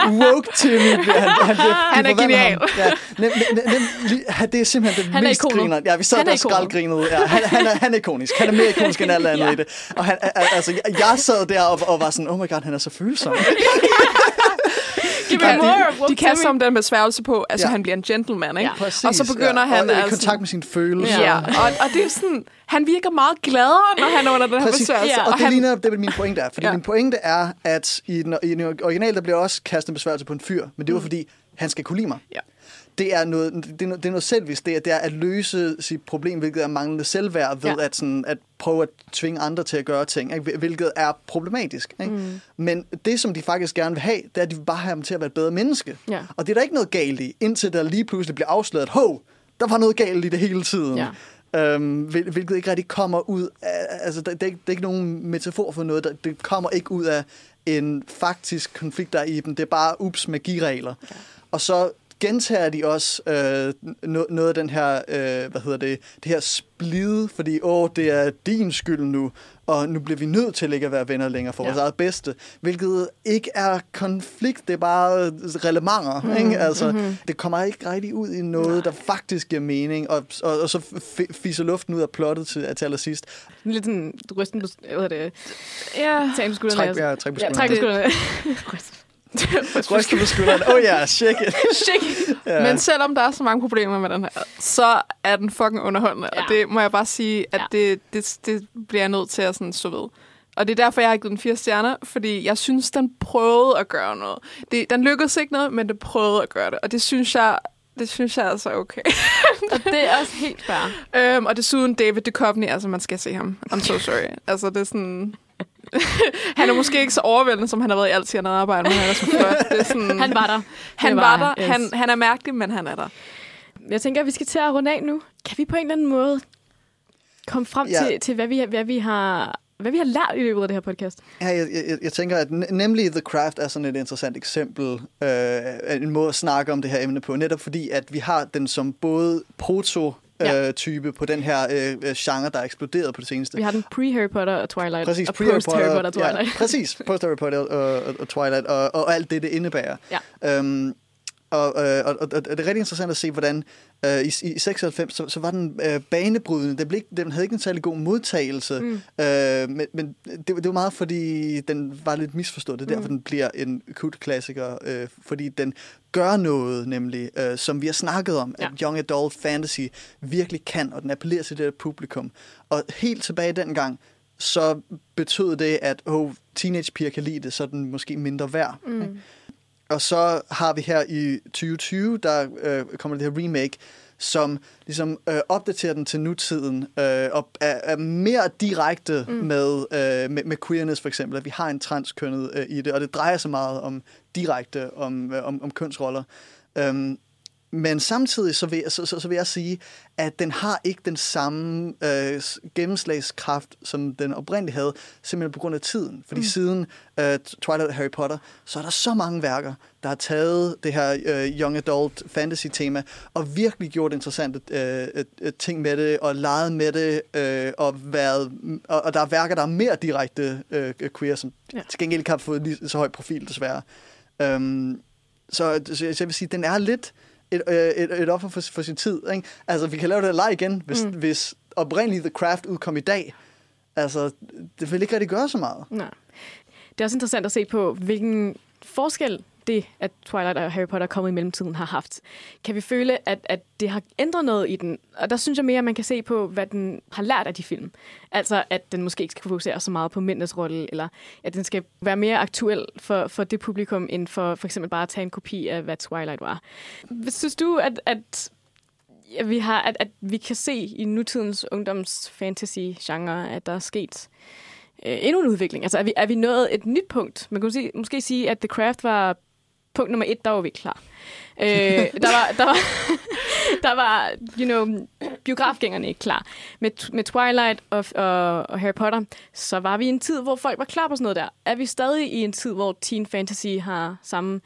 woke Timmy. Han, han, Han de er genial. Ja, nem, nem, nem, han- det er simpelthen det Han mest griner. Ja, vi sad Han der er og skraldgrinede. Ja, han, han, er, han er ikonisk. Han er mere ikonisk end alle andre [laughs] Ja. i det. Og han, al- altså, jeg, jeg sad der og, og var sådan, oh my god, han er så følsom. [laughs] Me more. de, de kaster Timmy. ham den besværgelse på, altså Ja. han bliver en gentleman, ikke? Ja. Præcis. Og så begynder han ja, og i altså- kontakt med sine følelser. Ja, og, og det er sådan, han virker meget gladere, når han er under den her besværgelse. Ja. Og det han, ligner det, min pointe er. Fordi Ja. min pointe er, at i den, i den originale, der bliver også kastet en besværgelse på en fyr, men det var fordi, han skal kunne lide mig. Ja. Det er noget, det er noget, det er noget selvvist. Det er, det er at løse sit problem, hvilket er manglende selvværd, ved Ja. at, sådan, at prøve at tvinge andre til at gøre ting, ikke? hvilket er problematisk. Ikke? Mm. Men det, som de faktisk gerne vil have, det er, at de vil bare have ham til at være et bedre menneske. Ja. Og det er der ikke noget galt i, indtil der lige pludselig bliver afsløret, hov, der var noget galt i det hele tiden. Ja. Øhm, hvil- hvilket ikke rigtig kommer ud af, altså det, det, er ikke, det er ikke nogen metafor for noget, der, det kommer ikke ud af en faktisk konflikt, der er i dem. Det er bare ups magiregler. Ja. Og så gentager de også øh, no, noget af den her, øh, hvad hedder det, det her splide, fordi åh, det er din skyld nu, og nu bliver vi nødt til ikke at være venner længere for ja. Ja. vores eget bedste, hvilket ikke er konflikt, det er bare relementer, mm, ikke? Altså, mm-hmm. det kommer ikke rigtig ud i noget, Nej. der faktisk giver mening, og, og, og så f- fiser luften ud af plottet til, til allersidst. Lidt sådan rysten på, hvad hedder det, ja. tage på skuldrene. Træk, ja, træk på Ja, skuldrene. træk på skuldrene. [laughs] Ryste på skulderen. Oh ja, yeah, shake it. Shake. Ja. Men selvom der er så mange problemer med den her, så er den fucking underholdende. Ja. Og det må jeg bare sige, at Ja. det, det, det bliver jeg nødt til at sådan stå ved. Og det er derfor, jeg har givet den fire stjerner, fordi jeg synes, den prøvede at gøre noget. Det, den lykkedes ikke noget, men det prøvede at gøre det. Og det synes jeg, det synes jeg er altså okay. Og det er også helt fair. øhm, og desuden David Duchovny, altså man skal se ham. I'm so sorry. altså det er sådan... [laughs] han er måske ikke så overvældende, som han har været i altid, han har arbejdet, men han er så flot. Det er sådan, [laughs] Han var der. han var, var der. han, Han, yes. han er mærkelig, men han er der. Jeg tænker, at vi skal til at runde af nu. Kan vi på en eller anden måde komme frem Ja. til, til hvad, vi, hvad, vi har, hvad vi har lært i løbet af det her podcast? Ja, jeg, jeg, jeg tænker, at ne- nemlig The Craft er sådan et interessant eksempel, øh, en måde at snakke om det her emne på, netop fordi, at vi har den som både proto Ja. øh, type på den her øh, øh, genre, der er eksploderet på det seneste. Vi har den pre-Harry Potter og Twilight, Præcis, og pre-Harry post-Harry Potter og ja, Twilight. præcis, post-Harry Potter og, og, og Twilight, og, og alt det, det indebærer. Ja. Øhm, og, øh, og, og, og det er rigtig interessant at se, hvordan øh, i, i 96, så, så var den øh, banebrydende. Den, blev, ikke- den havde ikke en særlig god modtagelse, mm. øh, men, men det, det var meget, fordi den var lidt misforstået. Det er derfor, Mm. den bliver en kult klassiker, øh, fordi den gør noget, nemlig, øh, som vi har snakket om, ja. At young adult fantasy virkelig kan, og den appellerer til det her publikum. Og helt tilbage dengang, så betød det, at oh, teenagepiger kan lide det, så er den måske mindre værd. Mm. Og så har vi her i 2020, der øh, kommer det her remake, som ligesom øh, opdaterer den til nutiden, øh, og er, er mere direkte mm. med, øh, med, med queerness for eksempel, at vi har en transkønnet øh, i det, og det drejer sig meget om direkte om, øh, om, om kønsroller. Øhm, men samtidig så vil, så, så, så vil jeg sige, at den har ikke den samme øh, gennemslagskraft, som den oprindeligt havde, simpelthen på grund af tiden. Fordi mm. siden øh, Twilight og Harry Potter, så er der så mange værker, der har taget det her øh, young adult fantasy tema og virkelig gjort interessante øh, øh, øh, ting med det, og leget med det, øh, og, været, og, og der er værker, der er mere direkte øh, queer, som ja. Til gengæld ikke har fået lige så høj profil, desværre. Øhm, så, så jeg vil sige, den er lidt øh, et, et offer for, for sin tid. Ikke? Altså, vi kan lave det her leg igen, hvis, mm. hvis oprindeligt The Craft udkom i dag. Altså, det vil ikke rigtig gøre så meget. Nej. Det er også interessant at se på, hvilken forskel det, at Twilight og Harry Potter er kommet i mellemtiden, har haft. Kan vi føle, at, at det har ændret noget i den? Og der synes jeg mere, at man kan se på, hvad den har lært af de film. Altså, at den måske ikke skal fokusere så meget på mændenes rolle, eller at den skal være mere aktuel for, for det publikum, end for for eksempel bare at tage en kopi af, hvad Twilight var. Synes du, at, at ja, vi har, at, at vi kan se i nutidens ungdoms-fantasy-genre, at der er sket øh, endnu en udvikling? Altså, er vi, er vi nået et nyt punkt? Man kunne sige, måske sige, at The Craft var punkt nummer et, der var vi klar. Øh, der var, der var, [laughs] der var you know, biografgængerne ikke klar. Med, med Twilight og, og, og Harry Potter, så var vi i en tid, hvor folk var klar på sådan noget der. Er vi stadig i en tid, hvor teen fantasy har samme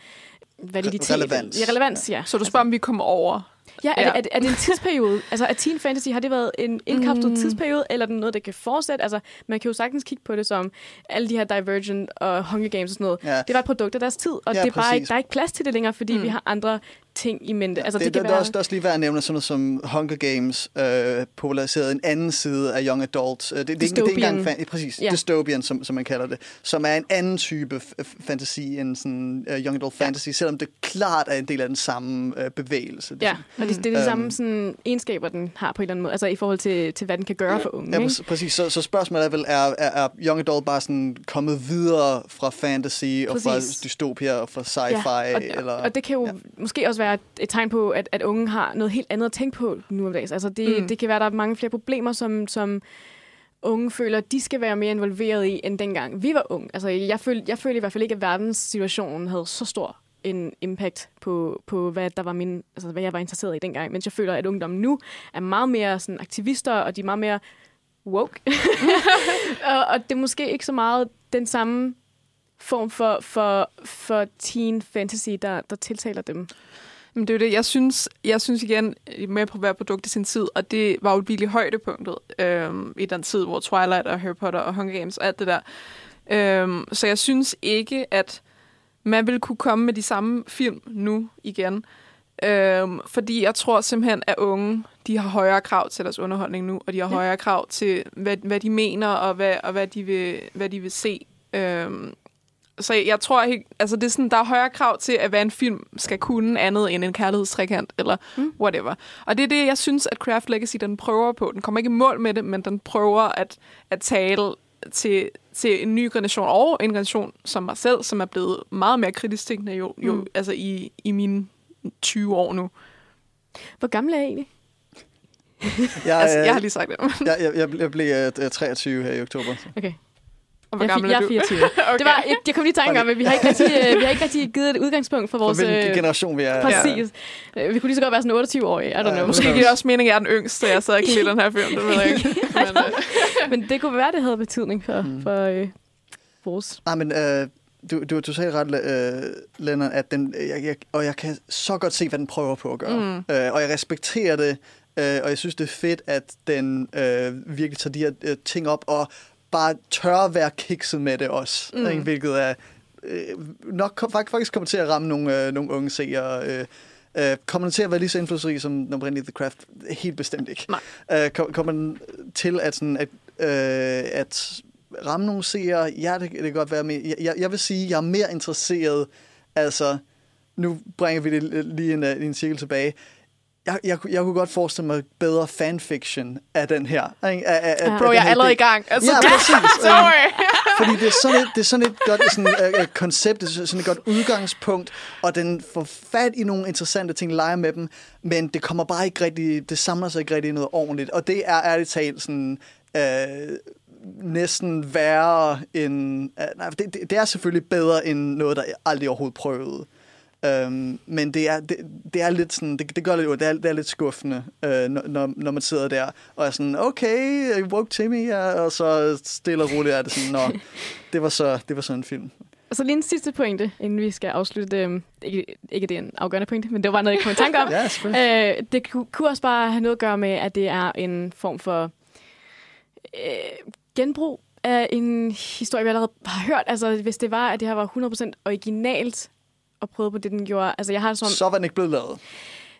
validitet? Relevans. Ja, relevans, ja. Så du spørger, om vi kommer over? Ja, er, Ja. Det, er, det, er det en tidsperiode? [laughs] altså, er teen fantasy, har det været en indkapslet mm. tidsperiode, eller er det noget, der kan fortsætte? Altså, man kan jo sagtens kigge på det som alle de her Divergent og Hunger Games og sådan noget. Ja. Det var et produkt af deres tid, og Ja, det er bare ikke, der er ikke plads til det længere, fordi mm. vi har andre ting i mente. Altså, det, det, kan det, være... er også, det er også lige værd at nævne, sådan noget som Hunger Games øh, populariseret en anden side af Young Adult. Øh, Det, det, det, er ikke- det er ikke engang fan, præcis, Ja. ja. dystopian, som, som man kalder det, som er en anden type f- f- fantasi end sådan, uh, Young Adult fantasy, selvom det klart er en del af den samme øh, bevægelse. Det Ja, og det, det er de Øhm. samme sådan, egenskaber, den har på en eller anden måde. Altså i forhold til, til hvad den kan gøre for unge. Ja, ikke? præ- præcis. Så, så spørgsmålet er vel, er, er, er Young Adult bare sådan kommet videre fra fantasy og fra Præcis. dystopia og fra sci-fi? og, eller, og det kan jo ja. måske også være et, et tegn på, at, at unge har noget helt andet at tænke på nu om dagen. Altså det, Mm. det kan være, at der er mange flere problemer, som, som unge føler, at de skal være mere involveret i, end dengang vi var unge. Altså jeg følte, jeg følte i hvert fald ikke, at verdenssituationen havde så stor en impact på, på hvad, der var min, altså, hvad jeg var interesseret i dengang. Mens jeg føler, at ungdommen nu er meget mere sådan, aktivister, og de er meget mere woke. [laughs] og, og det er måske ikke så meget den samme form for, for, for teen fantasy, der, der tiltaler dem. Men det er det, jeg synes, jeg synes igen, med på hver produkt i sin tid, og det var jo virkelig højdepunktet øhm, i den tid, hvor Twilight og Harry Potter og Hunger Games og alt det der. Øhm, så jeg synes ikke, at man vil kunne komme med de samme film nu igen. Øhm, fordi jeg tror simpelthen, at unge, de har højere krav til deres underholdning nu, og de har ja. højere krav til, hvad, hvad de mener, og hvad, og hvad, de, vil, hvad de vil se. Øhm, så jeg tror helt, altså det er sådan, der er højere krav til, at hvad en film skal kunne andet end en kærlighedstrekant, eller Mm. whatever. Og det er det, jeg synes, at Craft Legacy, den prøver på. Den kommer ikke i mål med det, men den prøver at, at tale til, til en ny generation, og en generation som mig selv, som er blevet meget mere kritisk tænkende jo, jo Mm. altså i, i mine 20 år nu. Hvor gammel er jeg egentlig? jeg, Altså, jeg har lige sagt det. jeg, jeg, jeg, blev øh, 23 her i oktober. så. Okay. Og hvor jeg, er gammel jeg er er du? 24. okay. [laughs] Det var, jeg, jeg kom lige i tanke om, at vi har ikke rigtig, øh, vi har ikke rigtig givet et udgangspunkt for For vores... hvilken øh, generation vi er. [laughs] Præcis. Ja. Vi kunne lige så godt være sådan 28-årige. I don't Ja, know. Måske giver det også mening, at jeg er den yngste, jeg sad ikke lige [laughs] den her film. Det ved jeg ikke. Men, øh, Men det kunne være, det havde betydning for, Mm. mm. for øh, vores... Nej, men øh, du, du, du sagde ret, øh, Lennon, at den, jeg, jeg, og jeg kan så godt se, hvad den prøver på at gøre. Mm. Øh, og jeg respekterer det, øh, og jeg synes, det er fedt, at den øh, virkelig tager de her øh, ting op, og bare tør at være kikset med det også. Mm. Ikke? Hvilket er øh, nok faktisk kommer til at ramme nogle, øh, nogle unge seere. Øh, øh, kommer den til at være lige så indflydelsesrig som den oprindelige The Craft? Helt bestemt ikke. Nej. Øh, kom- kommer den til at, sådan, at, øh, at ramme nogle seere? Ja, det, det kan godt være. Men jeg, jeg, jeg vil sige, at jeg er mere interesseret, altså, nu bringer vi det lige en, øh, en cirkel tilbage. Jeg, jeg, jeg kunne godt forestille mig bedre fanfiction af den her. Ikke? Af, af, Ja. af Bro, jeg er allerede i gang. Altså, Ja, [laughs] præcis. Fordi det er sådan et, det er sådan et godt sådan, uh, koncept, det er sådan et godt udgangspunkt, og den får fat i nogle interessante ting, leger med dem, men det kommer bare ikke rigtig, det samler sig ikke rigtig i noget ordentligt, og det er ærligt talt sådan, uh, næsten værre end, uh, nej, det, det, det er selvfølgelig bedre end noget, der aldrig overhovedet prøvede. Um, men det er, det, det er lidt sådan, det, det gør lidt, det er, det er lidt skuffende, uh, når, når, man sidder der og er sådan, okay, woke Timmy, ja, og så stille og roligt er det sådan, nå, [laughs] det var så, det var så en film. Og så lige en sidste pointe, inden vi skal afslutte det. Ikke, ikke det er en afgørende pointe, men det var noget, jeg kom i tanke om. [laughs] Ja. Øh, det ku- kunne også bare have noget at gøre med, at det er en form for øh, genbrug af en historie, vi allerede har hørt. Altså, hvis det var, at det her var 100% originalt og prøvet på det, den gjorde. Altså, jeg har som... Så var den ikke blevet lavet.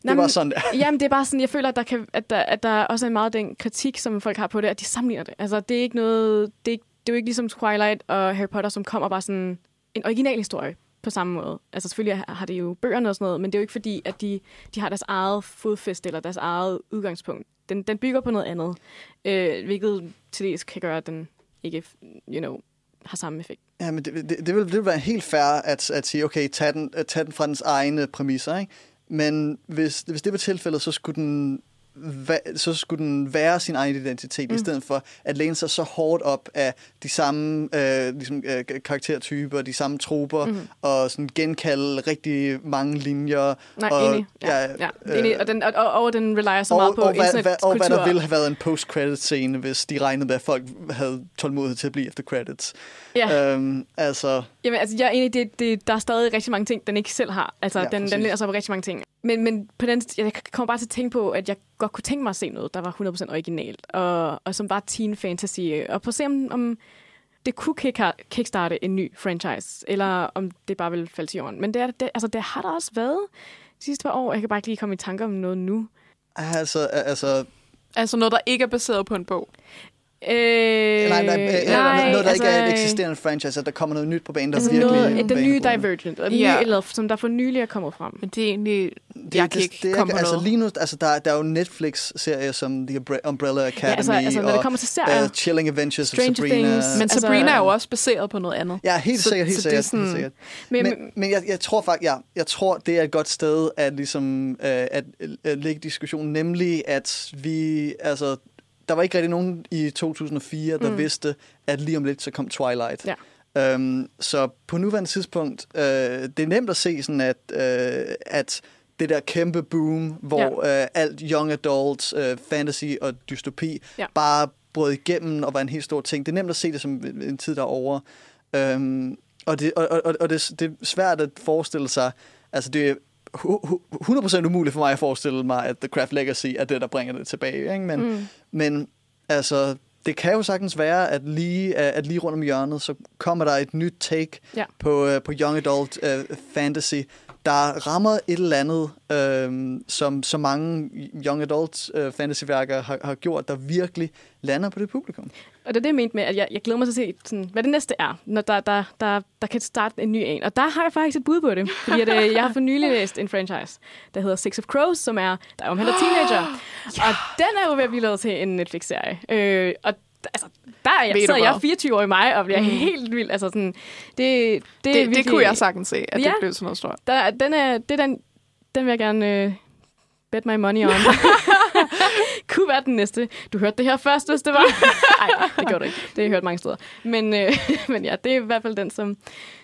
Det var men- sådan der. [laughs] Jamen, det er bare sådan, jeg føler, at der, kan, at der, at der også er meget den kritik, som folk har på det, at de sammenligner det. Altså, det er ikke noget... Det er, ikke- det er jo ikke ligesom Twilight og Harry Potter, som kommer bare sådan en original historie på samme måde. Altså selvfølgelig har- det jo bøgerne og sådan noget, men det er jo ikke fordi, at de, de har deres eget fodfæste eller deres eget udgangspunkt. Den, den bygger på noget andet, øh, hvilket til dels kan gøre, at den ikke, you know, har samme effekt. Ja, men det, det, det, vil, det vil være helt fair at, at sige, okay, tag den, tag den fra dens egne præmisser, ikke? Men hvis, hvis det var tilfældet, så skulle den så skulle den være sin egen identitet, mm. i stedet for at læne sig så hårdt op af de samme øh, ligesom, øh, karaktertyper, de samme troper, mm. og sådan genkalde rigtig mange linjer. Nej, og, enig. Ja, ja, ja enig. Og, den, og, og, og den relyer så og, meget på og, hvad, hvad, og hvad internetkultur. der ville have været en post-credit-scene, hvis de regnede med, at folk havde tålmodighed til at blive efter credits. Ja. Øhm, altså, Jamen, altså, jeg er enig, det, det, der er stadig rigtig mange ting, den ikke selv har. Altså, Ja, den, præcis. den læner sig på rigtig mange ting. Men, men på den, jeg kommer bare til at tænke på, at jeg godt kunne tænke mig at se noget, der var 100% originalt, og, og som var teen fantasy, og på at se, om, om det kunne kick, kickstarte en ny franchise, eller om det bare ville falde til jorden. Men det, er, det, altså, det har der også været de sidste par år. Jeg kan bare ikke lige komme i tanker om noget nu. altså, altså Altså noget, der ikke er baseret på en bog. Øh, nej, nej, nej, nej, noget, der ikke er et altså, eksisterende franchise, at der kommer noget nyt på banen, der Altså virkelig... noget, den nye. Divergent, og nye, eller, som der for nylig er kommet frem. Men det er egentlig... Det, jeg det, kan ikke det, er komme på altså noget. lige nu, altså der, der er jo Netflix-serier som The Umbre- Umbrella Academy Ja, altså, altså når det og kommer til serier, uh, Chilling Adventures Stranger of Sabrina. Things, Men Altså- Sabrina er jo også baseret på noget andet. Ja, helt Så- sikkert, helt så det er sikkert. sådan- helt sikkert. men, Men, men jeg, jeg tror faktisk, ja, jeg tror, det er et godt sted at, ligesom, øh, at, at lægge diskussionen, nemlig at vi, altså, der var ikke rigtig nogen i 2004, der mm. Mm. vidste, at lige om lidt, så kom Twilight. Ja. Øhm, så på nuværende tidspunkt, øh, det er nemt at se sådan, at, øh, at det der kæmpe boom, hvor ja. øh, alt young adult, øh, fantasy og dystopi Ja. bare brød igennem og var en helt stor ting. Det er nemt at se det som en tid, der er over. Øhm, og det, og, og, og det, det er svært at forestille sig, altså det er hu- hu- 100% umuligt for mig at forestille mig, at The Craft Legacy er det, der bringer det tilbage. Ikke? Men, Mm. men altså, det kan jo sagtens være, at lige, at lige rundt om hjørnet, så kommer der et nyt take Ja. på, øh, på young adult uh, fantasy, der rammer et eller andet, øh, som så mange young adult uh, fantasyværker har, har gjort, der virkelig lander på det publikum. Og det er det, jeg mente med, at jeg, jeg glæder mig til at se, sådan, hvad det næste er, når der, der, der, der kan starte en ny en. Og der har jeg faktisk et bud på det. Fordi at, øh, jeg har for nylig [laughs] læst en franchise, der hedder Six of Crows, som er, der omhandler teenager. [gasps] Og den er jo ved at blive lavet til en Netflix-serie. Øh, og altså, der er jeg, sidder jeg hvad? 24 år i mig og bliver mm. helt vild. Altså, sådan, det, det, Det, er det virkelig, kunne jeg sagtens se, at Ja. det blev sådan noget stort. Der, den, er, det er den, den vil jeg gerne øh, bet my money on. [laughs] [laughs] Kunne være den næste. Du hørte det her først, hvis det var. [laughs] Nej, det gjorde du ikke. Det har jeg hørt mange steder. Men, øh, men ja, det er i hvert fald den, som,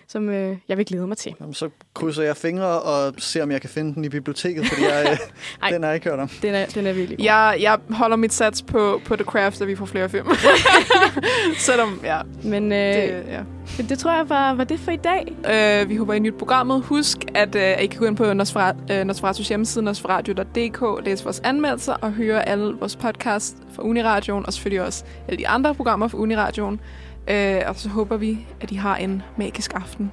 som øh, jeg vil glæde mig til. Jamen, så krydser jeg fingre og ser, om jeg kan finde den i biblioteket, fordi jeg, øh, [laughs] Ej. den har jeg ikke hørt om. Den er, den er virkelig god. Jeg, jeg holder mit sats på, på The Craft, at vi får flere film. [laughs] Selvom, ja, Men øh, det, det, ja. det tror jeg var, var det for i dag. Øh, vi håber, I nyt programmet. Husk, at øh, I kan gå ind på Nosfera- øh, Nosferatus hjemmeside, nosferadio.dk, læse vores anmeldelser og høre alle vores podcasts fra Uniradioen, og selvfølgelig også alle de andre programmer fra Uniradioen. Øh, og så håber vi, at I har en magisk aften.